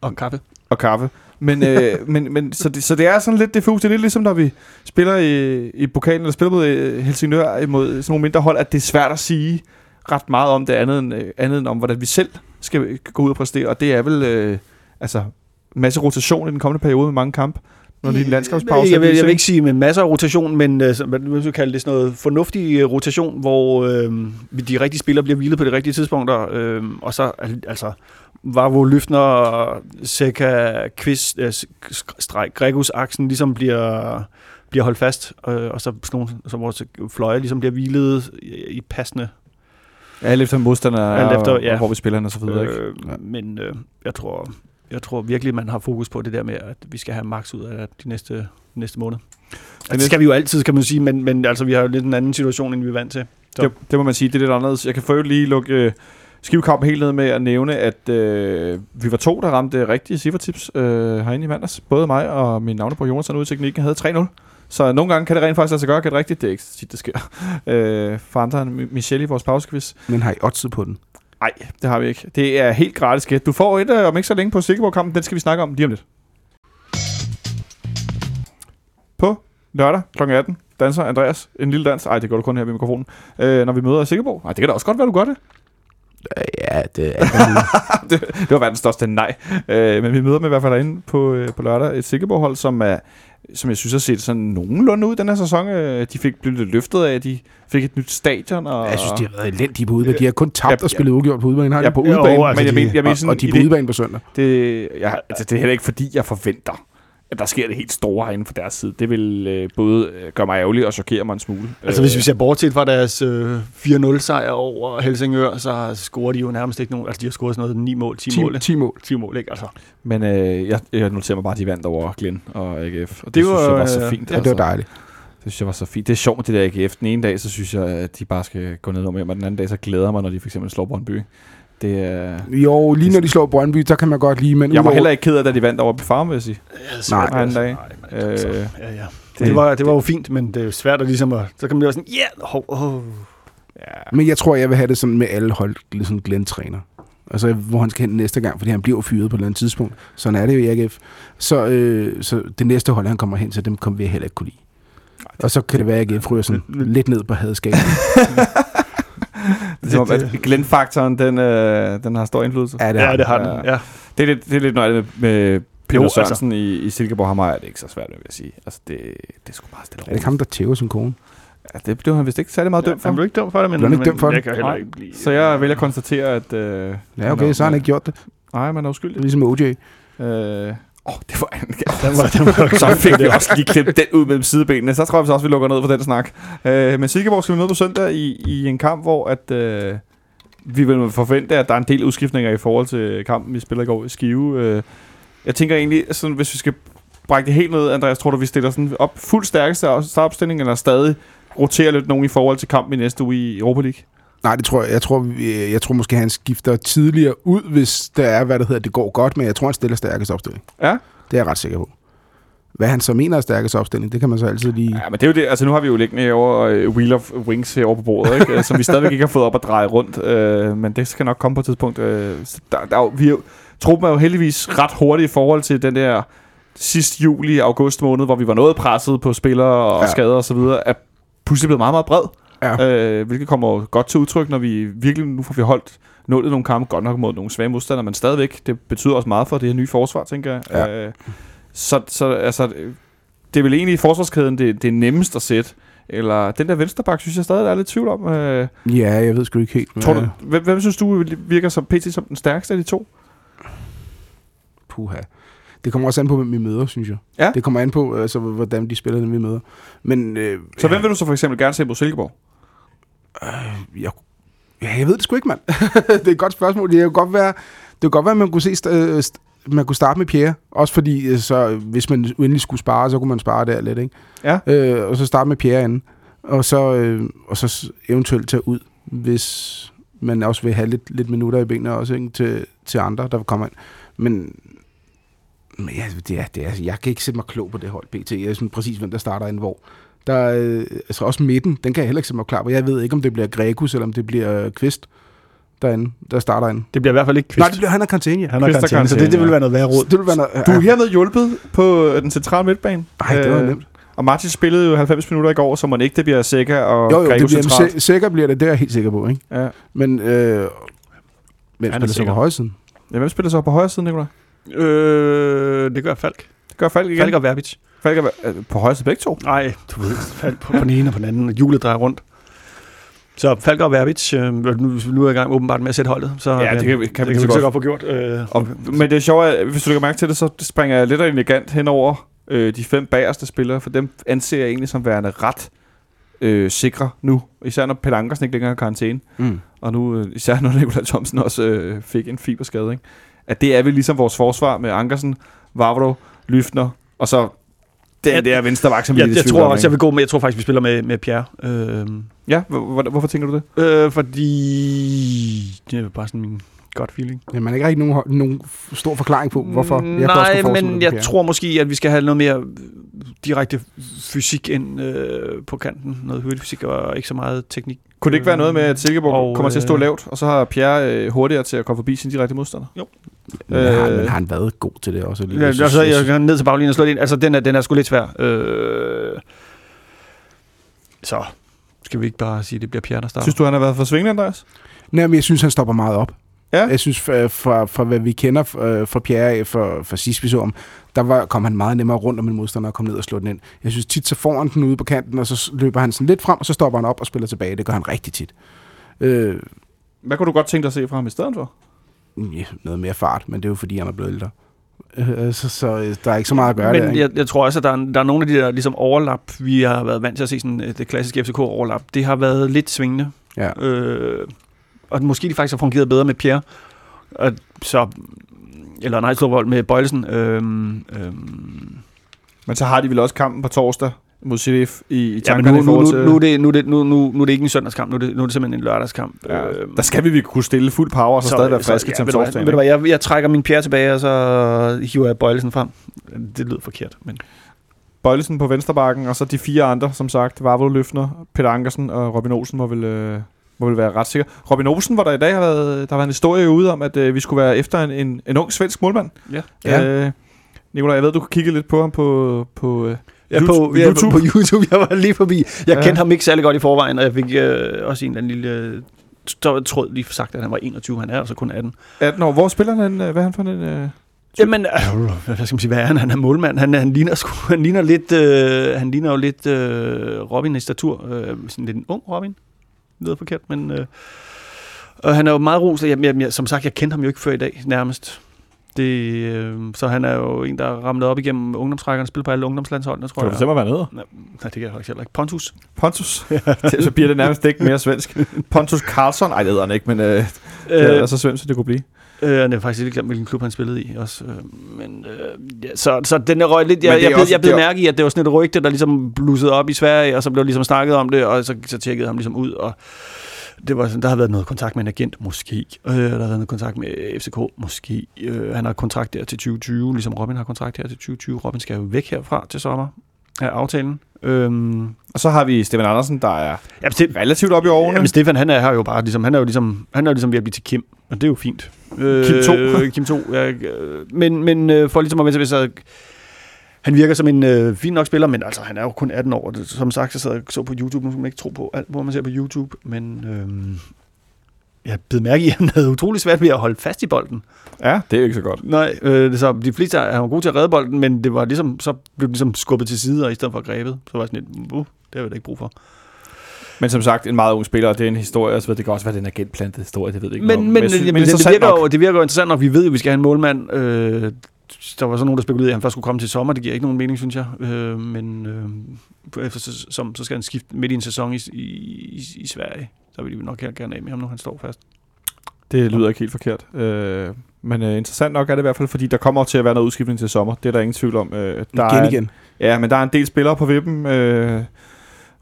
Og kaffe. og kaffe. Men, øh, men, men så, det, så det er sådan lidt diffus. Det er lidt ligesom, når vi spiller i, i pokalen, eller spiller mod øh, Helsingør imod sådan nogle mindre hold, at det er svært at sige ret meget om det andet end, øh, andet end om, hvordan vi selv skal gå ud og præstere. Og det er vel øh, altså masse rotation i den kommende periode med mange kampe. Når det er en landskabspause. Jeg vil, jeg vil ikke sige med masser af rotation, men uh, hvad man vil kalde det sådan noget fornuftig øh, rotation, hvor øh, de rigtige spillere bliver hvilet på de rigtige tidspunkter. Øh, og så al- altså Vavo Lyftner, Seca, Kvist, øh, streg, Gregus aksen ligesom bliver, bliver holdt fast, øh, og så sådan nogle, som vores fløje ligesom bliver hvilet i, i passende. Alt efter modstander Alt efter, og, ja. og, hvor vi spiller og så videre. ikke? Øh, men øh, jeg tror jeg tror virkelig, man har fokus på det der med, at vi skal have max ud af de næste, næste måned. Altså, det skal vi jo altid, kan man sige, men, men altså, vi har jo lidt en anden situation, end vi er vant til. Så. Det, det må man sige, det er lidt anderledes. Jeg kan for lige lukke øh, skivekampen helt ned med at nævne, at øh, vi var to, der ramte rigtige cifretips øh, herinde i mandags. Både mig og min navnebror Jonas ude i teknikken havde 3-0. Så nogle gange kan det rent faktisk lade sig gøre, kan det rigtigt. Det er ikke tit, det sker. Øh, for andre end Mi- Michelle i vores pausequiz. Men har I oddset på den? Nej, det har vi ikke. Det er helt gratis gæt. Du får et øh, om ikke så længe på Silkeborg-kampen. Den skal vi snakke om lige om lidt. På lørdag kl. 18 danser Andreas en lille dans. Ej, det gør du kun her ved mikrofonen. Øh, når vi møder Silkeborg. Nej, det kan da også godt være, du gør det. Ja, det er det, det var verdens største nej. Øh, men vi møder dem i hvert fald derinde på, øh, på lørdag. Et Silkeborg-hold, som, er, som jeg synes har set sådan nogenlunde ud den her sæson. Øh, de fik blevet lidt løftet af, de fik et nyt stadion. Og, Jeg synes, de har været elendige på udebane. De har kun tabt Ja, og spillet uafgjort på udebane, har de? Ja, på Jo, udebane. altså, men jeg de- mener, jeg mener og, sådan, og de er på udebane på søndag. det, jeg, altså, det er heller ikke fordi, jeg forventer, at der sker det helt store herinde fra deres side. Det vil øh, både øh, gøre mig ærgerlig og chokere mig en smule. Altså hvis vi ser bortset fra deres øh, 4-0 sejr over Helsingør, så scorer de jo nærmest ikke nogen, altså de har scoret sådan noget 9 mål, 10, 10, mål. 10 mål. 10 mål, ikke? Altså, Men øh, jeg, jeg noterer mig bare, at de vandt over Glenn og AGF. Og det, Det var, synes jeg var så øh, fint. altså. Ja, det var dejligt. Det synes jeg var så fint. Det er sjovt med det der AGF. Den ene dag, så synes jeg, at de bare skal gå ned om hjem, og den anden dag, så glæder jeg mig, når de for eksempel slår Brøndby. Det er... Jo, lige når de slår Brøndby, der kan man godt lide, men Jeg var heller ikke ked af, da de vandt over Farm, vil jeg sige. Nej. Nej, en dag. Nej, men altså, Øh, ja, ja. Det, det, var, det var jo fint, men det er jo svært at ligesom at, så kan man jo være sådan, ja, yeah, hov, oh. Ja. Men jeg tror, jeg vil have det sådan med alle hold, ligesom Glenn træner. Altså, hvor han skal hen næste gang, fordi han bliver fyret på et eller andet tidspunkt. Sådan er det jo i AGF. Så, øh, så det næste hold, han kommer hen til, dem kommer vi heller ikke kunne lide. Og så kan det være, at AGF ryger sådan lidt ned på hadskabet. Som om, at Glenn-faktoren, den, øh, den har stor indflydelse. Ja, det Ja, har det har Ja. den, ja. Det er lidt, det er lidt det med, med Peter Jo. Sørensen altså. i, i Silkeborg Hammer, er det ikke så svært, vil jeg sige. Altså, det, det er sgu meget stille Er det ikke ham, der tæver sin kone? Ja, det blev han vist ikke særlig meget dømt for. Han blev ikke dømt for det, men, Blev han ikke men dømt for det? jeg kan heller Nej. ikke blive... Så jeg vælger at konstatere, at... Øh, Ja, okay, så har han ikke gjort det. Nej, man er uskyldig. ligesom OJ. Øh, Åh, oh, det var en... Den var, den var så fik vi også lige klippet den ud mellem sidebenene. Så tror jeg så også, vi lukker ned for den snak. Øh, men Silkeborg skal vi møde på søndag i, i en kamp, hvor at, øh, vi vil forvente, at der er en del udskiftninger i forhold til kampen, vi spiller i går i Skive. Øh, jeg tænker egentlig, sådan, hvis vi skal brække det helt ned, Andreas, tror du, vi stiller sådan op fuld stærkeste startopstilling, eller stadig roterer lidt nogen i forhold til kampen i næste uge i Europa League? Nej, det tror jeg. Jeg tror, vi- jeg tror måske, han skifter tidligere ud, hvis der er, hvad det hedder, det går godt, men jeg tror, han stiller stærkest opstilling. Ja. Det er jeg ret sikker på. Hvad han så mener er stærkest opstilling, det kan man så altid lige... Ja, men det er jo det. Altså, nu har vi jo liggende over uh, Wheel of Wings herovre på bordet, ikke? som vi stadigvæk ikke har fået op at dreje rundt. Uh, men det skal nok komme på et tidspunkt. Uh, så der, der, er jo- vi er jo, truppen er jo heldigvis ret hurtigt i forhold til den der sidste juli, august måned, hvor vi var noget presset på spillere og ja. skader og så videre, er pludselig blevet meget, meget bred. Ja. Uh, hvilket kommer godt til udtryk, når vi virkelig nu får vi holdt nullet nogle kampe, godt nok mod nogle svage modstandere, men stadigvæk, det betyder også meget for det her nye forsvar, tænker jeg. Ja. Uh, så, så altså, det er vel egentlig i forsvarskæden, det, det er nemmest at sætte. Eller den der vensterbak, synes jeg stadig, der er lidt tvivl om. Øh, Ja, jeg ved sgu ikke helt. tror du, hvem, hvem synes du virker som PT som den stærkeste af de to? Puha. Det kommer også an på, hvem vi møder, synes jeg. Ja. Det kommer an på, altså, hvordan de spiller, dem vi møder. Men øh, Så hvem vil du så for eksempel gerne se på Silkeborg? Jeg, ja, jeg ved det sgu ikke, mand. det er et godt spørgsmål. Det kan godt være, det kan godt være at man kunne se, st- øh, st- man kunne starte med Pierre. Også fordi, øh, så, hvis man endelig skulle spare, så kunne man spare der lidt, ikke? Ja. Øh, og så starte med Pierre inden. Og så, øh, og så eventuelt tage ud, hvis man også vil have lidt, lidt minutter i benene også, ikke? Til, til andre, der kommer ind. Men, men ja, det er, det er, jeg kan ikke sætte mig klog på det hold, BT. Jeg synes præcis, hvem der starter ind hvor. Der er, øh, altså også midten, den kan jeg heller ikke sætte mig klar på. Jeg ved ikke, om det bliver Gregus, eller om det bliver Kvist derinde, der starter ind. Det bliver i hvert fald ikke kvist. Nej, det bliver han er karantæne. han og karantæne, så det, det vil ja. være noget værre råd. Det vil være noget, Du er hermed hjulpet på øh, den centrale midtbane. Nej, det var Øh, nemt. Og Martin spillede jo 90 minutter i går, så man ikke det bliver Sækker og Jo, jo, det bliver, sikker, sikker bliver det, det er jeg helt sikker på, ikke? Ja. Men, øh, hvem Han er spiller så sikker. på højre siden? ja. hvem spiller så på højre side, Nicolaj? Øh, det gør Falk. Det gør Falk igen. Falk og Verbitz. Falk er øh, på højre begge to. Nej, du ved, Falk på, på den ene og på den anden. Hjulet drejer rundt. Så Falk og Verbitz, øh, nu, nu er jeg i gang åbenbart med at sætte holdet. Så, Ja, det kan vi- kan vi det så kan vi så godt. få gjort. Øh, Og, men det er sjovt, at hvis du lægger mærke til det, så springer jeg lidt og elegant henover øh, de fem bagerste spillere, for dem anser jeg egentlig som værende ret øh, sikre nu. Især når Pelle Ankersen ikke længere er i karantæne, Mm. og nu øh, især når Nikolaj Thomsen også øh, fik en fiberskade. Ikke? At det er vel ligesom vores forsvar med Ankersen, Vavro, Lyftner, og så den Jeg- der venstre vagt, som vi jeg, er jeg tvivl tror også, jeg vil gå med, jeg tror faktisk, vi spiller med, med Pierre. Øh, Ja, hvor, hvor, hvorfor tænker du det? øh, fordi det er bare sådan min godt feeling. Ja, man har ikke rigtig nogen, nogen stor forklaring på, hvorfor. Mm, Jeg også Nej, men det jeg tror måske, at vi skal have noget mere direkte fysik ind øh, på kanten. Noget hurtig fysik og ikke så meget teknik. Kunne det ikke være noget med, at Silkeborg Og, kommer til at stå øh, lavt, og så har Pierre øh, hurtigere til at komme forbi sin direkte modstander? Men har, Øh, men har han været god til det også? Ja, altså, jeg kan ned til baglinjen og slå det ind. Altså, den er, den er sgu lidt svær. Øh, så skal vi ikke bare sige, at det bliver Pierre, der starter? Synes du, han har været for svingende, Andreas? Nej, men jeg synes, han stopper meget op. Ja. Jeg synes, fra, fra, fra hvad vi kender øh, fra Pierre fra, fra sidst vi så ham, der var, kom han meget nemmere rundt om en modstander og kom ned og slå den ind. Jeg synes tit, så får han den ude på kanten, og så løber han sådan lidt frem, og så stopper han op og spiller tilbage. Det gør han rigtig tit. Øh, Hvad kunne du godt tænke dig at se fra ham i stedet for? Noget mere fart, men det er jo fordi, han er blevet ældre. Øh, så, så øh, der er ikke så meget at gøre Men der. ikke? jeg, jeg tror også, at der er, der er nogle af de der ligesom overlap, vi har været vant til at se, sådan, øh, det klassiske FCK-overlap, det har været lidt svingende. Ja. Øh, og måske de faktisk har fungeret bedre med Pierre. Og så, eller nej, Storvold med Bøjlesen. Øhm, øhm, Men så har de vel også kampen på torsdag mod CDF i, i ja, tankerne nu, i nu, nu, til... nu, er det, nu, det, nu, nu, nu er det ikke en søndagskamp, nu er det, nu er det simpelthen en lørdagskamp. ja, Øhm, der skal vi, vi kunne stille fuld power, og så, så stadig være friske ja, til om ved du hvad, torsdagen. Ved du hvad, jeg, jeg trækker min Pierre tilbage, og så hiver jeg Bøjlesen frem. Det lyder forkert, men... Bøjlesen på vensterbakken, og så de fire andre, som sagt, Vavlo Løfner, Peter Ankersen og Robin Olsen må vel, øh, må vel være ret sikker. Robin Olsen, hvor der i dag har været, der har været en historie ude om, at øh, vi skulle være efter en, en, en ung svensk målmand. Ja. Ja. Øh, Nikolaj, jeg ved, du kan kigge lidt på ham på, på øh, Ja, YouTube- på, ja, YouTube. på, på YouTube. Jeg var lige forbi. Jeg Ja. ja. kendte ham ikke særlig godt i forvejen, og jeg fik øh, også en eller anden lille øh, tr- tråd lige sagt, at han var 21. Han er altså kun 18. 18 år. Hvor spiller han? øh, Hvad er han for en... Øh, Jamen, øh, hvad skal man sige, hvad er han? Han er målmand. Han, han, ligner, sgu, han ligner lidt, øh, han ligner jo lidt øh, Robin i statur. Øh, sådan lidt en ung Robin. Det lyder forkert, men... Øh, og han er jo meget rost. Jeg, jeg, jeg, som sagt, jeg kendte ham jo ikke før i dag, nærmest. Det, øh, så han er jo en, der er ramlet op igennem ungdomsrækkerne, spiller på alle ungdomslandsholdene, tror kan du jeg. bestemme, hvad han hedder? Nej, nej, det kan jeg faktisk heller ikke. Pontus. Pontus. Det- så bliver det nærmest ikke mere svensk. Pontus Karlsson. Nej, det hedder han ikke, men øh, det er Øh, så svensk, som det kunne blive. øh, han er faktisk ikke glemt, hvilken klub han spillede i også. Øh, men, øh, ja, så, så den er røg lidt... Jeg, jeg, blev, også- jeg blev mærke i, at det var sådan et rygte, der ligesom blussede op i Sverige, og så blev ligesom snakket om det, og så, så tjekkede ham ligesom ud, og det var sådan, der har været noget kontakt med en agent, måske. Øh, der har været noget kontakt med FCK, måske. Øh, han har kontrakt der til 2020, ligesom Robin har kontrakt her til 2020. Robin skal jo væk herfra til sommer af aftalen. Øhm, Og så har vi Steven Andersen, der er ja, det, relativt op i årene. Jamen, Stefan, han er her jo bare, ligesom, han er jo ligesom, han er jo ligesom ved at blive til Kim, og det er jo fint. Øh, Kim 2. Kim 2, ja. øh, Men, men øh, for ligesom at vende sig, han virker som en øh, fin nok spiller, men altså, han er jo kun 18 år. og Det, som sagt, jeg sad og så på YouTube, nu skal man ikke tro på alt, hvor man ser på YouTube, men øh, jeg blev mærke i, at han havde utrolig svært ved at holde fast i bolden. Ja, det er jo ikke så godt. Nej, øh, det, så de fleste er, han var god til at redde bolden, men det var ligesom, så blev den ligesom skubbet til side, og i stedet for grebet. Så var jeg sådan lidt, uh, det har jeg da ikke brug for. Men som sagt, en meget ung spiller, og det er en historie, så det kan også være, den agentplantet historie, det ved jeg ikke Men, noget men, men, jeg men, det, interessant virker jo, det virker jo interessant nok. Vi ved jo, at vi skal have en målmand. Øh, der var så nogen, der spekulerede, i, at han først skulle komme til sommer. Det giver ikke nogen mening, synes jeg. Øh, men øh, efter, som, så skal han skifte midt i en sæson i, i, i, i Sverige. Så vil de nok gerne af med ham nu, han står fast. Det lyder ikke helt forkert. Øh, men øh, interessant nok er det i hvert fald, fordi der kommer til at være noget udskiftning til sommer. Det er der ingen tvivl om. Øh, der igen er, igen. Ja, men der er en del spillere på vippen. Øh,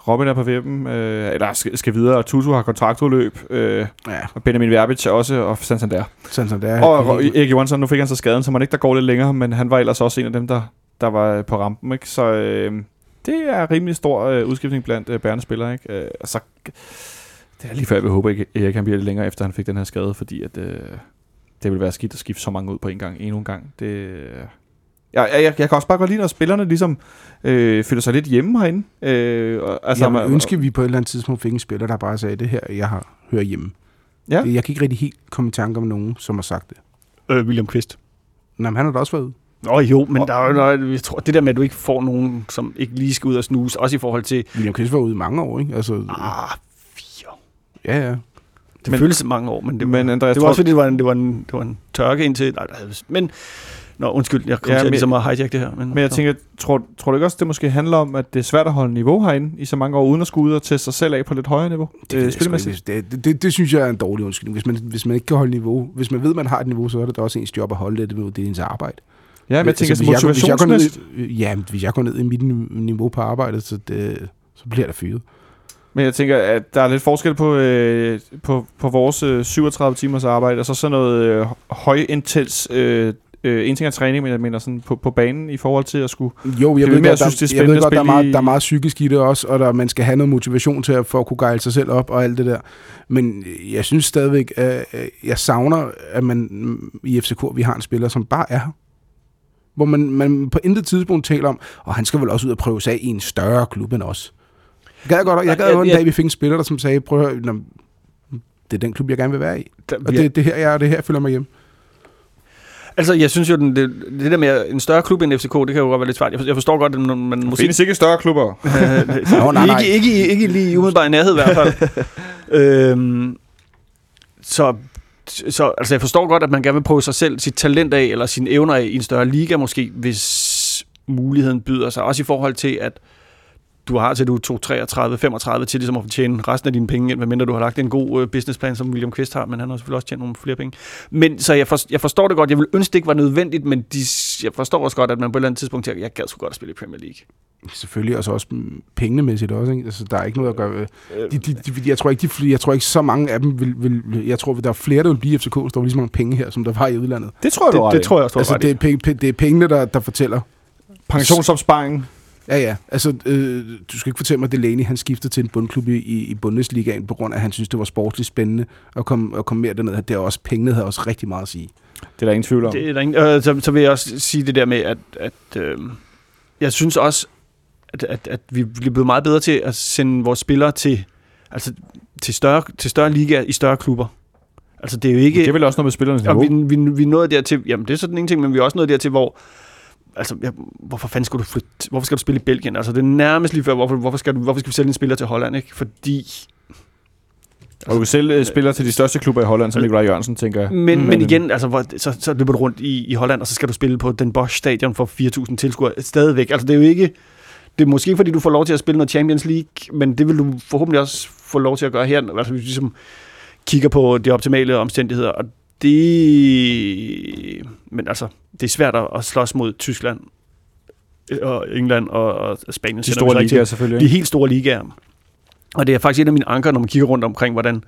Robin er på vippen, øh, eller skal, skal videre, og Tutu har kontraktudløb, øh, Ja, og Benjamin Verbic også, og Santander. sådan som det er. Og, Erik Johansson, nu fik han så skaden, så man ikke der går lidt længere, men han var ellers også en af dem, der, der var på rampen. Ikke? Så øh, det er rimelig stor øh, udskiftning blandt øh, bærende spillere. Ikke? Øh, og så, det er lige før, jeg vil håbe, at Erik han bliver lidt længere, efter han fik den her skade, fordi at, øh, det vil være skidt at skifte så mange ud på en gang, endnu en gang. Det, jeg, jeg, jeg, jeg kan også bare godt lide, når spillerne ligesom øh, føler sig lidt hjemme herinde. Øh, og, Altså, jeg man- ville ønske, at vi på et eller andet tidspunkt fik en spiller, der bare sagde, det her, jeg har hører hjemme. Ja. Det- Jeg kan ikke rigtig helt komme i tanke om nogen, som har sagt det. Øh, William Kvist. Nej, men han har da også været ude. Nå jo, men der er jo noget, jeg tror, det der med, at du ikke får nogen, som ikke lige skal ud og snuse, også i forhold til, William Kvist var ude i mange år, ikke? Altså, ah, fire. ja, ja. Det Men- føles mange år, men det var, Men Andreas, det tror- var også fordi, det var en, det var en, det var en tørke indtil... Nej, men... Nå, undskyld, jeg kom Ja, til men- ligesom at hijack det her. Men, Men jeg tænker, tror, tror du ikke også, det måske handler om, at det er svært at holde niveau herinde i så mange år, uden at skulle ud og teste sig selv af på lidt højere niveau? Det, Øh, ikke. det, det, det, det, synes jeg er en dårlig undskyldning. Hvis man, hvis man ikke kan holde niveau, hvis man ved, at man har et niveau, så er det da også ens job at holde det. Det er ens arbejde. Ja, men jeg tænker, Altså, altså, hvis, jeg, hvis, jeg går ned, ja, hvis jeg går ned i mit ni- niveau på arbejdet, så, det, så bliver der fyret. Men jeg tænker, at der er lidt forskel på, øh, på, på vores øh, 37 timers arbejde, og så sådan noget øh, højintens... Øh, øh, en ting er træning, men jeg mener sådan på, på banen i forhold til at skulle... Jo, jeg ved, mere godt, der, synes, det er jeg ved spændende godt, der er, meget, der er meget psykisk i det også, og der, man skal have noget motivation til at, for at kunne gejle sig selv op og alt det der. Men jeg synes stadigvæk, at at jeg savner, at man mm, i FCK, vi har en spiller, som bare er. Hvor man, man på intet tidspunkt taler om, og han skal vel også ud og prøve sig af i en større klub end os. Jeg gad godt, jeg gad godt en dag, vi fik en spiller, der som sagde, prøv at høre, det er den klub, jeg gerne vil være i. der, Og det, det her, jeg det her, føler mig hjemme. Altså, jeg synes jo, den, det, det der med en større klub end FCK, det kan jo godt være lidt svært. Jeg Jeg forstår godt, at man, man Der måske... findes ikke større klubber. Nå, nej, nej. Ikke, ikke, ikke lige i umiddelbar nærhed i hvert fald. øhm, så så altså jeg forstår godt, at man gerne vil prøve sig selv, sit talent af, eller sine evner af i en større liga måske, hvis muligheden byder sig. Også i forhold til, at du har til du er 2, 33, 35 til ligesom at tjene resten af dine penge ind, medmindre du har lagt en god øh, businessplan, som William Quist har, men han har selvfølgelig også tjent nogle flere penge. Men så jeg, for, jeg forstår det godt. Jeg vil ønske, det ikke var nødvendigt, men de, jeg forstår også godt, at man på et eller andet tidspunkt tænker, jeg gad sgu godt at spille i Premier League. Selvfølgelig også også mm, pengemæssigt også, ikke? Altså, der er ikke noget at gøre... øh, De, de, de, jeg, tror ikke, de, jeg tror ikke, så mange af dem vil, vil... Jeg tror, der er flere, der vil blive i FCK, hvis der var lige så mange penge her, som der var i udlandet. Det tror jeg, Det, det i. tror jeg også, Altså, det er, penge, pe- det er pengene, der, der fortæller. Pensionsopsparingen. Ja, ja. Altså, øh, du skal ikke fortælle mig, at Delaney, han skiftede til en bundklub i, i, Bundesligaen, på grund af, at han synes, det var sportsligt spændende at komme, at komme mere derned. Det er også, pengene havde også rigtig meget at sige. Det er der ingen tvivl om. Det er der ingen, øh, så, så vil jeg også sige det der med, at, at øh, jeg synes også, at, at, at vi bliver blevet meget bedre til at sende vores spillere til, altså, til, større, til større ligaer i større klubber. Altså det er jo ikke... Det er vel også noget med spillernes niveau. vi, vi, vi er nået dertil, jamen det er sådan en ting, men vi er også nået dertil, hvor, altså, ja, hvorfor fanden skal du flytte, hvorfor skal du spille i Belgien? Altså det er nærmest lige før, hvorfor, hvorfor, skal, du, hvorfor skal vi sælge en spiller til Holland, ikke? Fordi, Og du kan selv øh, spiller til de største klubber i Holland, som Nikolaj Jørgensen, tænker jeg. men, Mm. men igen, altså, hvor, så, så løber du rundt i, i Holland, og så skal du spille på Den Bosch Stadion for 4.000 tilskuere stadigvæk. Altså det er jo ikke, det er måske ikke, fordi du får lov til at spille noget Champions League, men det vil du forhåbentlig også få lov til at gøre her, altså hvis vi ligesom kigger på de optimale omstændigheder, og det, men altså, det er svært at, slås mod Tyskland og England og, og Spanien. De store ligaer selvfølgelig. De helt store ligaer. Og det er faktisk en af mine anker, når man kigger rundt omkring, hvordan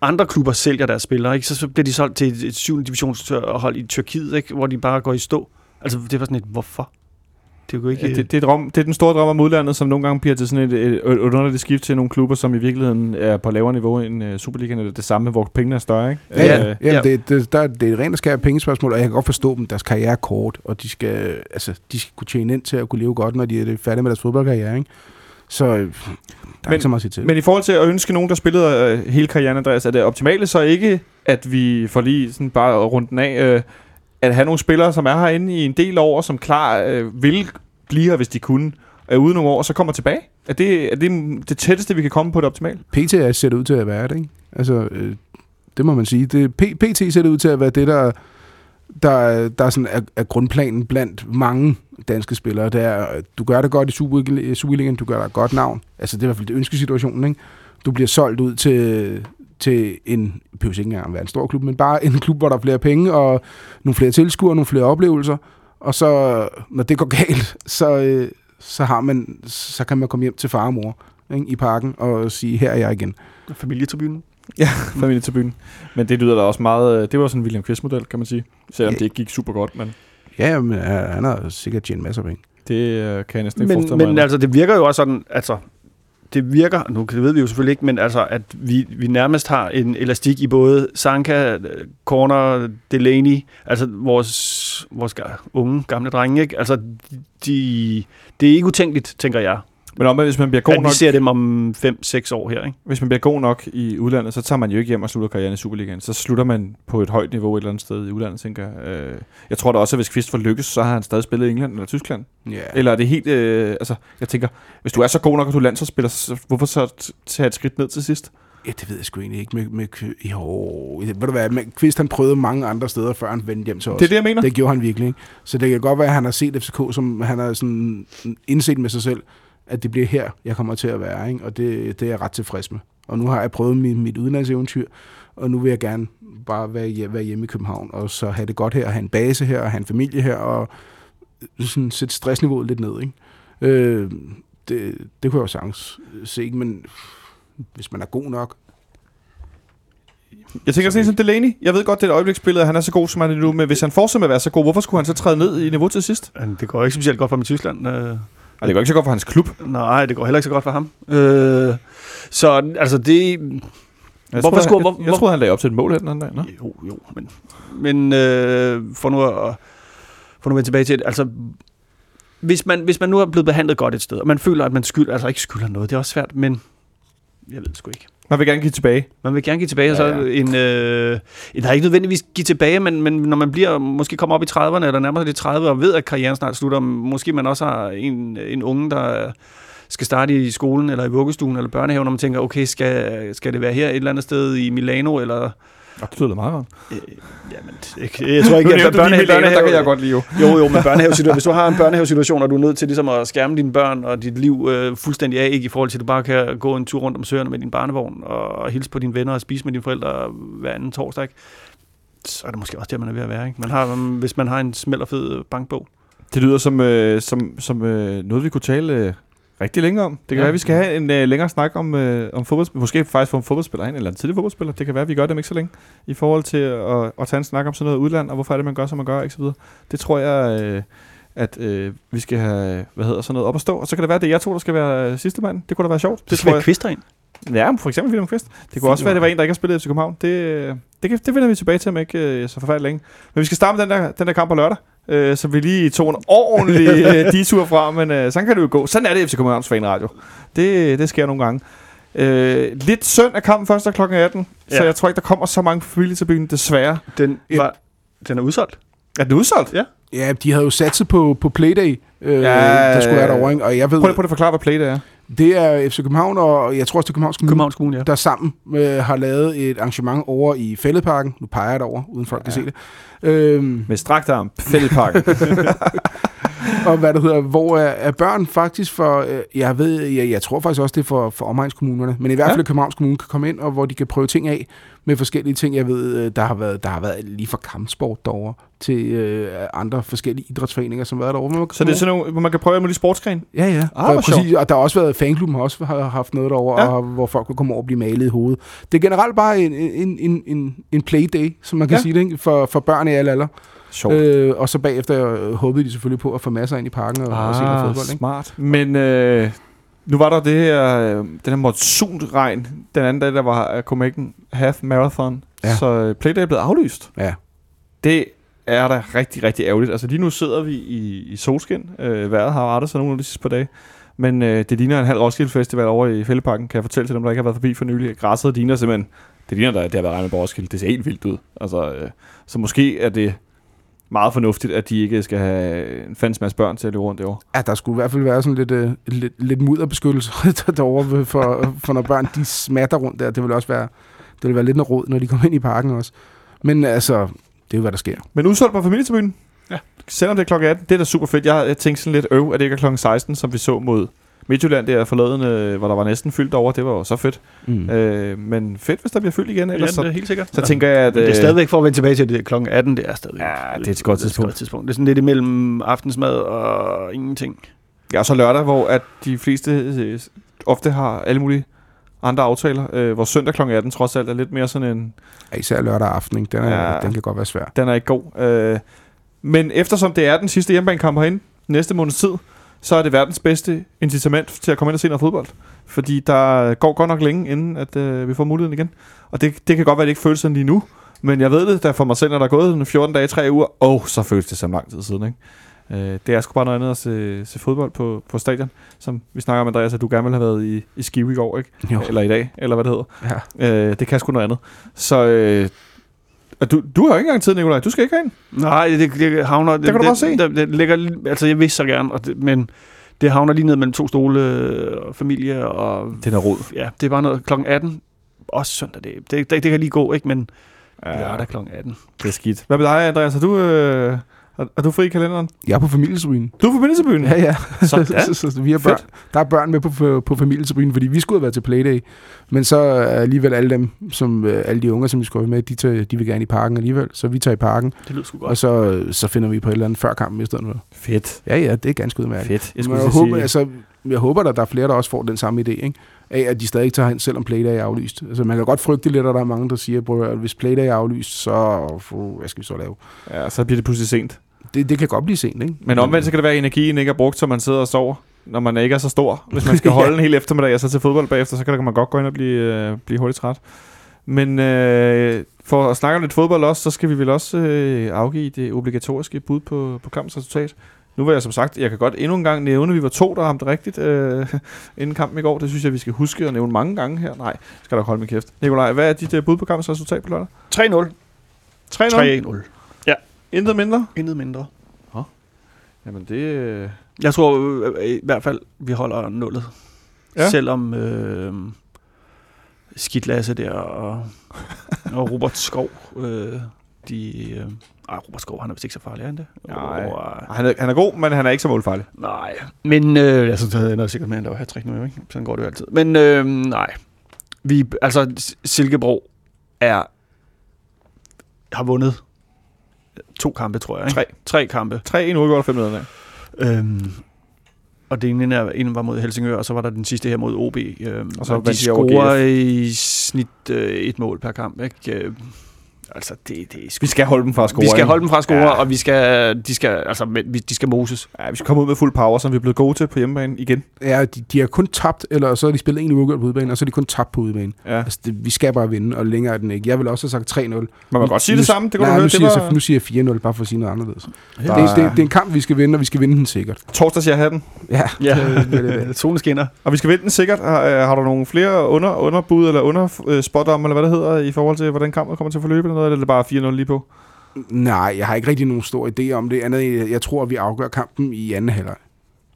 andre klubber sælger deres spillere. Ikke? Så, så bliver de solgt til et, et 7. divisionshold i Tyrkiet, ikke? hvor de bare går i stå. Altså, det var sådan et, hvorfor? Det er jo ikke... Ja, det, det, er drøm, det er den store drøm om udlandet, som nogle gange bliver til sådan et, et, et underligt skift til nogle klubber, som i virkeligheden er på lavere niveau end uh, Superligaen, eller det samme, hvor pengene er større. Ikke? Ja, ja. Øh, ja. ja. Det, det, der, det er et rent og skært pengespørgsmål, og jeg kan godt forstå dem. Deres karriere er kort, og de skal, altså, de skal kunne tjene ind til at kunne leve godt, når de er færdige med deres fodboldkarriere. Ikke? Så øh, der er Men- ikke så meget at sige til. Men i forhold til at ønske nogen, der spillede øh, hele karrieren, Andreas, er det optimale så ikke, at vi får lige sådan bare rundt den af, øh, at have nogle spillere, som er herinde i en del år, som klar øh, vil blive her, hvis de kunne, øh, ude nogle år, så kommer tilbage? Er det, er det det tætteste, vi kan komme på det optimale? PT ser det ud til at være det, ikke? Altså, øh, det må man sige. Det, P, PT ser det ud til at være det, der, der, der sådan, er, er grundplanen blandt mange danske spillere. Det er, du gør det godt i Superligaen, Superligaen, du gør dig et godt navn. Altså, det er i hvert fald det ønskesituationen, ikke? Du bliver solgt ud til, til en, det behøver ikke engang være en stor klub, men bare en klub, hvor der er flere penge, og nogle flere tilskuere, nogle flere oplevelser. Og så, når det går galt, så, øh, så, har man, så kan man komme hjem til far og mor ikke, i parken og sige, her er jeg igen. Familietribunen. Familie til byen. Men det lyder da også meget... øh, Det var sådan en William Quist-model, kan man sige. Selvom Ja. det ikke gik super godt, men Ja, men øh, han har sikkert tjent masser af penge. det øh, kan jeg næsten ikke Men, forestille mig. men altså, det virker jo også sådan, altså, det virker, nu det ved vi jo selvfølgelig ikke, men altså, at vi, vi nærmest har en elastik i både Sanka, Corner, Delaney, altså vores, vores unge, gamle drenge, ikke? Altså, de, det er ikke utænkeligt, tænker jeg, men om, hvis man bliver god at vi nok, ser dem om 5-6 år her, ikke? hvis man bliver god nok i udlandet, så tager man jo ikke hjem og slutter karrieren i Superligaen. Så slutter man på et højt niveau et eller andet sted i udlandet, tænker jeg. Øh, Jeg tror da også, at hvis Kvist får lykkes, så har han stadig spillet i England eller Tyskland. Ja. Eller er det helt... Øh, altså, jeg tænker, hvis du er så god nok, at du er landsholdsspiller, så hvorfor så tage et skridt ned til sidst? ja, det ved jeg sgu egentlig ikke. Med, med, jo, ved du hvad, med, Kvist han prøvede mange andre steder, før han vendte hjem til os. Det er det, jeg mener. Det gjorde han virkelig. Ikke? Så det kan godt være, at han har set FCK, som han har sådan indset med sig selv, at det bliver her, jeg kommer til at være. Ikke? Og det, det er jeg ret tilfreds med. Og nu har jeg prøvet mit, mit udenlandseventyr, og nu vil jeg gerne bare være, være hjemme i København, og så have det godt her, og have en base her, og have en familie her, og sådan sætte stressniveauet lidt ned. Ikke? Øh, det, det kunne jeg jo sagtens se, ikke? men hvis man er god nok, Jeg tænker sådan en som Delaney. Jeg ved godt, det er et øjebliksbillede, at han er så god, som han er nu, men hvis han fortsætter med at være så god, hvorfor skulle han så træde ned i niveau til sidst? Det går ikke specielt godt for ham i Tyskland. Og det går ikke så godt for hans klub. nej, det går heller ikke så godt for ham. Øh, så altså det... Jeg Hvorfor troede, skulle- han, hvor- jeg, jeg troede, han lagde op til et mål her den anden dag. Nå? Jo, jo, men, men øh, for nu at for nu at tilbage til det, altså hvis man, hvis man nu er blevet behandlet godt et sted, og man føler, at man skyld, altså ikke skylder noget, det er også svært, men jeg ved sgu ikke. Man vil gerne give tilbage. Man vil gerne give tilbage, ja, så ja. en, øh, en, der er ikke nødvendigvis give tilbage, men, men når man bliver, måske kommer op i 30'erne, eller nærmere de 30, og ved, at karrieren snart slutter, måske man også har en, en unge, der skal starte i skolen, eller i vuggestuen, eller børnehaven, og man tænker, okay, skal, skal det være her et eller andet sted i Milano, eller Og det lyder meget godt. Øh, jamen, jeg tror ikke, at lige Milano, der kan jeg godt lide jo. Jo, jo, men børnehavesituation. Hvis du har en børnehavesituation, og du er nødt til ligesom at skærme dine børn og dit liv øh, fuldstændig af, ikke i forhold til, at du bare kan gå en tur rundt om søerne med din barnevogn og hilse på dine venner og spise med dine forældre hver anden torsdag, ikke? så er det måske også der, man er ved at være. Ikke? Man har, um, hvis man har en smeld og fed bankbog. Det lyder som, øh, som, som øh, noget, vi kunne tale øh, rigtig længe om. Det kan Ja. være, at vi skal have en øh, længere snak om, øh, om fodbold. Måske faktisk få en fodboldspiller ind, eller en tidlig fodboldspiller. Det kan være, at vi gør det om ikke så længe. I forhold til at, at tage en snak om sådan noget udland, og hvorfor er det, man gør, som man gør, ikke så videre. Det tror jeg, øh, at øh, vi skal have, hvad hedder sådan noget, op at stå. Og så kan det være, at det er jeg to, der skal være øh, sidste mand. Det kunne da være sjovt. Det Det skal være quister ind. Ja, for eksempel William Kvist. Det kunne også være, at det var en, der ikke har spillet i FC København. Det, øh, det, det vender vi tilbage til om ikke øh, så forfærdeligt længe. Men vi skal starte med den der, den der kamp på lørdag. Øh, så vi lige tog en ordentlig øh, detur fra, men øh, sådan kan det jo gå. Sådan er det FC Københavns fanradio. Det, det sker nogle gange. Øh, lidt synd af kampen først kl. 18, ja. så jeg tror ikke, der kommer så mange familie til byen, desværre. Den, var, den er udsolgt. Er den udsolgt? Ja. Ja, de havde jo satset på, på Playday, øh, Ja, der skulle være derovre, ikke? og jeg ved, Prøv lige prøv at forklare, hvad play det er. det er FC København, og jeg tror også, det er Københavns Kommune, Københavns Kommune, ja. der sammen øh, har lavet et arrangement over i Fælledparken. Nu peger jeg derover, uden folk ja. kan se det. Øhm, Med strakt arm. Fældeparken. og hvad det hedder, hvor er, er børn faktisk for, øh, jeg ved, jeg, jeg tror faktisk også, det er for, for omegnskommunerne, men i hvert Ja. fald, at Københavns Kommune kan komme ind, og hvor de kan prøve ting af med forskellige ting. Jeg ved, øh, der har været, der har været lige fra kampsport derovre til øh, andre forskellige idrætsforeninger, som har været derovre. Man så det er sådan nogle, hvor man kan prøve med de sportsgren. Ja, ja. Ah, og, hvor præcis, og der har også været, fanklubben har også har haft noget derovre, Ja. ja. og, hvor folk kunne komme over og blive malet i hovedet. Det er generelt bare en, en, en, en, en playday, som man kan Ja. ja. sige det, ikke? For, for børn i alle alder. Sjovt. Øh, og så bagefter håbede de selvfølgelig på at få masser ind i parken og, og se noget fodbold. Ikke? Ah, smart. Men øh, nu var der det her, øh, den her monsunregn, den anden dag, der var øh, Copenhagen Half Marathon. Ja. Så øh, Playday er blevet aflyst. Ja. Det er da rigtig, rigtig ærgerligt. Altså lige nu sidder vi i, i solskin. Øh, vejret har rettet sig nogle af de sidste par dage. Men øh, det ligner en halv Roskilde Festival over i Fælleparken, kan jeg fortælle til dem, der ikke har været forbi for nylig. Græsset ligner simpelthen, det ligner, der, det har været regnet på Roskilde. Det ser helt vildt ud. Altså, øh, så måske er det meget fornuftigt, at de ikke skal have en fandens masse børn til at løbe rundt derovre. Ja, der skulle i hvert fald være sådan lidt, øh, lidt, lidt mudderbeskyttelse derovre, for, for når børn de smatter rundt der. Det vil også være, det vil være lidt noget råd, når de kommer ind i parken også. Men altså, det er jo, hvad der sker. Men udsolgt på familietribunen? Ja. Selvom det er klokken 18, det er da super fedt. Jeg, jeg tænkte sådan lidt øv, at det ikke er klokken 16, som vi så mod Midtjylland der forleden, øh, hvor der var næsten fyldt over. Det var jo så fedt. Mm. Øh, men fedt, hvis der bliver fyldt igen. Ja, Ellers det er så, helt sikkert. så tænker jeg, at... Men det er øh, stadigvæk for at vende tilbage til det klokken 18, det er stadigvæk. Ja, det er et godt tidspunkt. tidspunkt. Det er sådan lidt imellem aftensmad og ingenting. Ja, og så lørdag, hvor at de fleste øh, ofte har alle mulige andre aftaler, øh, hvor søndag kl. 18 trods alt er lidt mere sådan en... Ja, især lørdag aften, ikke? Den, er, Ja. ja. den kan godt være svær. Den er ikke god. Øh, men eftersom det er den sidste hjemmebanekamp herinde, næste måneds tid, så er det verdens bedste incitament til at komme ind og se noget fodbold. Fordi der går godt nok længe, inden at øh, vi får muligheden igen. Og det, det kan godt være, at det ikke føles sådan lige nu. Men jeg ved det, der for mig selv, når der er gået en 14 dage, 3 uger, og så føles det som lang tid siden. Ikke? Øh, det er sgu bare noget andet at se, se fodbold på, på stadion. Som vi snakker om, Andreas, at du gerne ville have været i, i Skive i går, ikke? Jo. Eller i dag, eller hvad det hedder. Ja. Øh, det kan sgu noget andet. Så øh, og du, du har jo ikke engang tid, Nikolaj. Du skal ikke herind. Nej, det, det havner... Det, kan du det, bare se. Det, det ligger, li- altså, jeg vil så gerne, og det, men det havner lige ned mellem to stole øh, og familie, og Den er rod. ja, det er bare noget klokken 18. Også søndag, det, det, det, det kan lige gå, ikke? Men ja. lørdag klokken 18. det er skidt. Hvad med dig, Andreas? Er du, øh, er, er du fri i kalenderen? Jeg er på familietribunen. Du er på Bindelsebyen. Ja, ja. Sådan. så, så, så, vi har børn, der er børn med på, på, på familietribunen, fordi vi skulle have været til Playday. Men så er alligevel alle dem, som, øh, alle de unger, som vi skulle have med, de, tager, de vil gerne i parken alligevel. Så vi tager i parken, Det lyder sgu og godt. så, øh, så finder vi på et eller andet før kampen i stedet for. Fedt. Ja, ja, det er ganske udmærket. Fedt. Jeg Jeg, skulle jeg, til håber, sige, altså, jeg håber, at der er flere, der også får den samme idé, ikke? af at de stadig tager hen, selvom Playday er aflyst. Altså, man kan godt frygte lidt, at der er mange, der siger, "Prøv at hvis Playday er aflyst, så uh, hvad skal vi så lave? ja, så bliver det pludselig sent. Det, det kan godt blive sent, ikke? Men omvendt så kan det være, at energien ikke er brugt, så man sidder og sover, når man ikke er så stor. Hvis man skal holde en hel eftermiddag og så til fodbold bagefter, så kan man godt gå ind og blive, øh, blive hurtigt træt. Men øh, for at snakke om lidt fodbold også, så skal vi vel også øh, afgive det obligatoriske bud på, på kampens resultat. Nu var jeg som sagt, jeg kan godt endnu en gang nævne, at vi var to, der ramte rigtigt øh, inden kampen i går. Det synes jeg, vi skal huske at nævne mange gange her. Nej, skal der holde min kæft. Nikolaj, hvad er dit øh, bud på kampens resultat på lørdag? 3-0. 3-0. 3-0. Intet mindre? Intet mindre. Jamen det... Øh... Jeg tror øh, i hvert fald, vi holder nullet. Ja. Selvom øh, skidt Lasse der og og Robert Skov, øh, de... Øh, ej, Robert Skov, han er vist ikke så farlig, er han det? Nej. Og, øh, Han er, han er god, men han er ikke så målfarlig. nej, men øh, jeg synes, det ender sikkert med, at der var hat nu, ikke? Sådan går det jo altid. Men øh, nej, vi, altså Silkeborg er, har vundet to kampe, tror jeg. Ikke? Tre. Tre kampe. 3 1 udgår 5 nederlag. Øhm, og det ene er, en var mod Helsingør, og så var der den sidste her mod OB. Øhm, Og så og de scorer i snit øh, et mål per kamp. Ikke? Altså, det, det er sgu... Vi skal holde dem fra at score. Vi skal holde dem fra at score, Ja. ja. og vi skal, de skal, altså, de skal moses. Ja, vi skal komme ud med fuld power, som vi er blevet gode til på hjemmebane igen. Ja, de, de har kun tabt, eller så har de spillet en uafgjort på udebane, og så har de kun tabt på udebane. Ja. Altså, det, vi skal bare vinde, og længere er den ikke. Jeg vil også have sagt 3-0. Man må godt sige Nu- det samme. Det kunne Nej, du høre. nu Det siger, var jeg, så, nu siger jeg 4-0, bare for at sige noget anderledes. Der Det, det, det, er- det, er en kamp, vi skal vinde, og vi skal vinde den sikkert. torsdags jeg hatten. Ja, Ja, det. solen skinner. Og vi skal vinde den sikkert. Har, øh, har du nogle flere under, underbud eller under øh, spot om, eller hvad det hedder, i forhold til, hvordan kampen kommer til at forløbe, eller noget, eller er det bare 4-0 lige på? Nej, jeg har ikke rigtig nogen stor idé om det. Andet, end, jeg tror, at vi afgør kampen i anden halvleg.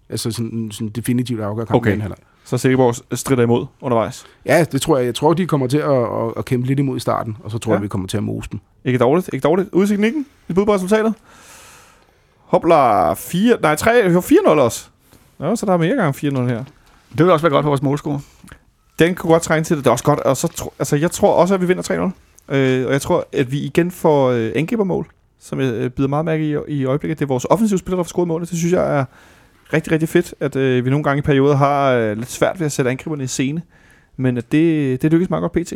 Altså sådan, sådan definitivt afgør kampen Okay. i anden halvleg. Så Silkeborg strider imod undervejs. Ja, det tror jeg. Jeg tror, de kommer til at, at, at kæmpe lidt imod i starten, og så tror Ja. jeg, vi kommer til at mose dem. Ikke dårligt, ikke dårligt. Udsigten ikke? Et bud på resultatet? Hopla 4, nej 3, jo 4-0 også. Ja, så der er mere gang 4-0 her. Det vil også være godt for vores målscore. Den kunne godt trænge til det. Det er også godt. Og så tro, altså, jeg tror også, at vi vinder 3-0. Øh, og jeg tror, at vi igen får øh, angribermål, som jeg øh, bider meget mærke i, i øjeblikket. Det er vores offensive spillere, der får scoret målet. Det synes jeg er rigtig, rigtig fedt, at øh, vi nogle gange i perioder har øh, lidt svært ved at sætte angriberne i scene. Men at det, det lykkes meget godt pt.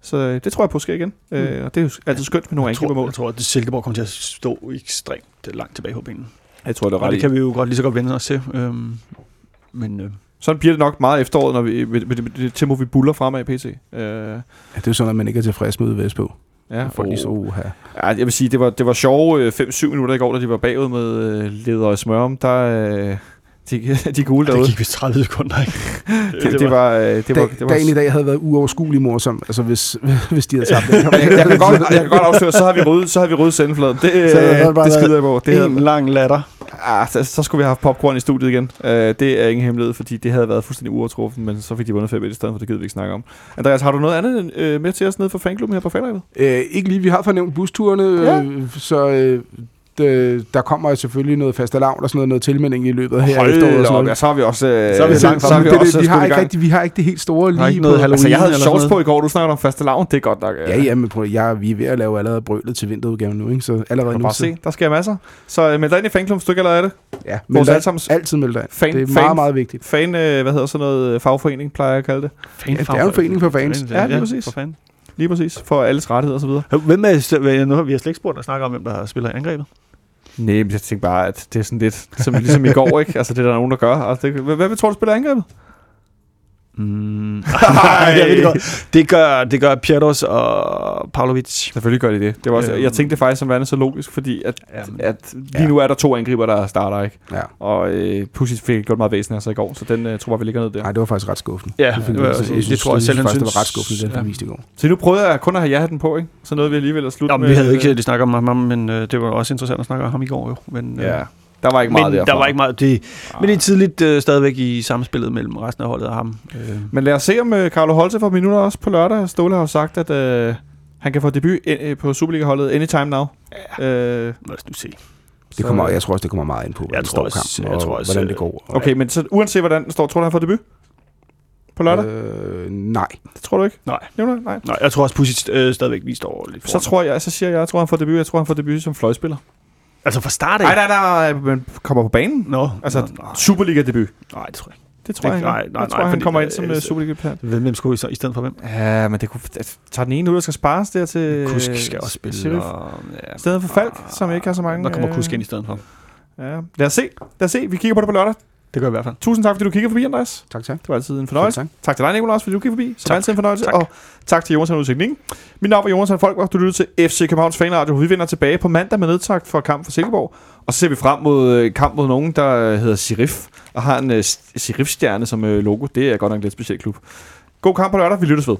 Så øh, det tror jeg på sker igen. Mm. Øh, og det er jo altid skønt med nogle Jeg tror, angribermål. jeg tror, at Silkeborg kommer til at stå ekstremt langt tilbage på benene. Jeg tror, det er Og ret det i. kan vi jo godt lige så godt vende os til. Øhm, men øh, Sådan bliver det nok meget efteråret, når vi, med, med, det, med det tempo, vi buller fremad i PC. Øh, Ja, det er sådan, at man ikke er tilfreds med på. ja, Folk lige så, uha. Ja, jeg vil sige, det var, det var sjove øh, 5-7 minutter i går, da de var bagud med øh, leder og smørum. Der, øh, de, de gule det derude. gik vist 30 sekunder, ikke? Det, det, var, øh, det, var, det var, dagen i dag havde været uoverskuelig morsom, altså hvis, hvis de havde tabt den. jeg, jeg, kan godt, jeg kan godt afsløre, så har vi ryddet, så har vi ryddet sendefladen. Det, øh, Så det bare det skider jeg på. Det Det havde, en lang latter. Ah, så, så, skulle vi have haft popcorn i studiet igen. Uh, det er ingen hemmelighed, fordi det havde været fuldstændig uovertruffen, men så fik de vundet 5 i stedet for, det gider vi ikke snakke om. Andreas, har du noget andet øh, med til os nede for fanklubben her på fanlivet? Øh, ikke lige, vi har fornævnt busturene, Ja. øh, så øh, det, der kommer selvfølgelig noget fastelavn og sådan noget, noget tilmelding i løbet af her Hold efteråret. og da sådan noget. ja, så har vi også... Øh, Så er vi så, langt så har vi det, det, også vi, har skudt i ikke rigtig, vi har ikke det helt store lige ikke noget på- Halloween Altså, jeg havde eller shorts på i går, du snakker om faste lavn, det er godt nok. øh, Ja, ja, men prøv, jeg, vi er ved at lave allerede brølet til vinterudgaven nu, ikke? så allerede nu. bare så, se, der sker masser. Så øh, meld dig ind i fanklubben, hvis du ikke allerede er det. Ja, men allesammens altid meld dig ind. fan, Det er fan, meget, meget vigtigt. fan øh, hvad hedder sådan noget, øh, fagforening, plejer jeg at kalde det. Fan, Ja, det er jo en forening for fans. Ja, lige præcis. For fanden. Lige præcis, for alles rettigheder og så videre. Hvem er, nu har vi har slet ikke spurgt at snakke om, hvem der spiller angrebet. Nej, men jeg tænkte bare, at det er sådan lidt, som, ligesom i går, ikke? Altså, det er der nogen, der gør. Altså, det, hvad, hvad tror du spiller angrebet? Mm. jeg ved det, godt. det gør, det gør Pjatos og Pavlovic. Selvfølgelig gør de det. det var også, Øhm. jeg tænkte det faktisk som værende så logisk, fordi at, Jamen, at lige nu er der to angriber, der starter, ikke? Ja. Og øh, Pussy fik gjort meget væsen af sig i går, så den øh, tror jeg, vi ligger ned der. Nej, det var faktisk ret skuffende. Ja, det, det var- jeg det synes- tror jeg jeg selv, synes han faktisk, det var synes. ret skuffende, den Ja. ja. viste i går. Så nu prøvede jeg kun at have ja-hatten på, ikke? Så nåede vi alligevel at slutte Nå, men med... vi havde ikke lige snakket om ham, men øh, det var også interessant at snakke om ham i går jo. Men, øh, Ja, der var ikke meget men derfra. der var ikke meget. Det, men det er tidligt øh, stadigvæk i samspillet mellem resten af holdet og ham. Øh, Men lad os se, om uh, Carlo Holte får minutter også på lørdag. Ståle har jo sagt, at uh, han kan få debut uh, på Superliga-holdet anytime now. Ja. Uh, lad os nu se. Det kommer, jeg tror også, det kommer meget ind på, hvordan Jeg det tror står også- kampen, jeg og tror også, hvordan det øh, går. okay, men så uanset hvordan den står, tror du, han får debut? På lørdag? Øh. Øh, nej. Det tror du ikke? Nej. Jo, nej, nej. Nej, jeg tror også, Pussy øh, stadigvæk vi står lidt Så foran. tror jeg, så siger jeg, jeg tror, han får debut. Jeg tror, han får debut som fløjspiller. Altså fra start af? Nej, nej, nej, nej, men kommer på banen. Nå, Altså, nej, Superliga-debut. nej, det tror jeg ikke. Det tror jeg, Det- han nej, gør. nej, Jeg tror, nej, han fordi, kommer ind øh, som uh, så- Superliga-plan. Hvem, hvem skulle I så i stedet for hvem? Ja, men det kunne... det Tager den ene ud, der skal spares der til... Kusk skal også spille. Og, ja, I stedet for Falk, som ikke har så mange... Der kommer øh, Kusk ind i stedet for. Ja. Lad os se. Lad os se. Vi kigger på det på lørdag. Det gør jeg i hvert fald. Tusind tak, fordi du kigger forbi, Andreas. Tak, tak. Det var altid en fornøjelse. Tak. Tak til dig, Nicolás, fordi du kiggede forbi. Som Tak. altid en fornøjelse. Tak. Og tak til Jonas Udsigning. Mit navn er Jonas Folk, og du lytter til FC Københavns Fanradio. Vi vender tilbage på mandag med nedtakt for kamp for Silkeborg. Og så ser vi frem mod øh, kamp mod nogen, der øh, hedder Sirif, og har en uh, Sirif-stjerne som øh, logo. Det er godt nok en lidt speciel klub. God kamp på lørdag. Vi lyttes ved.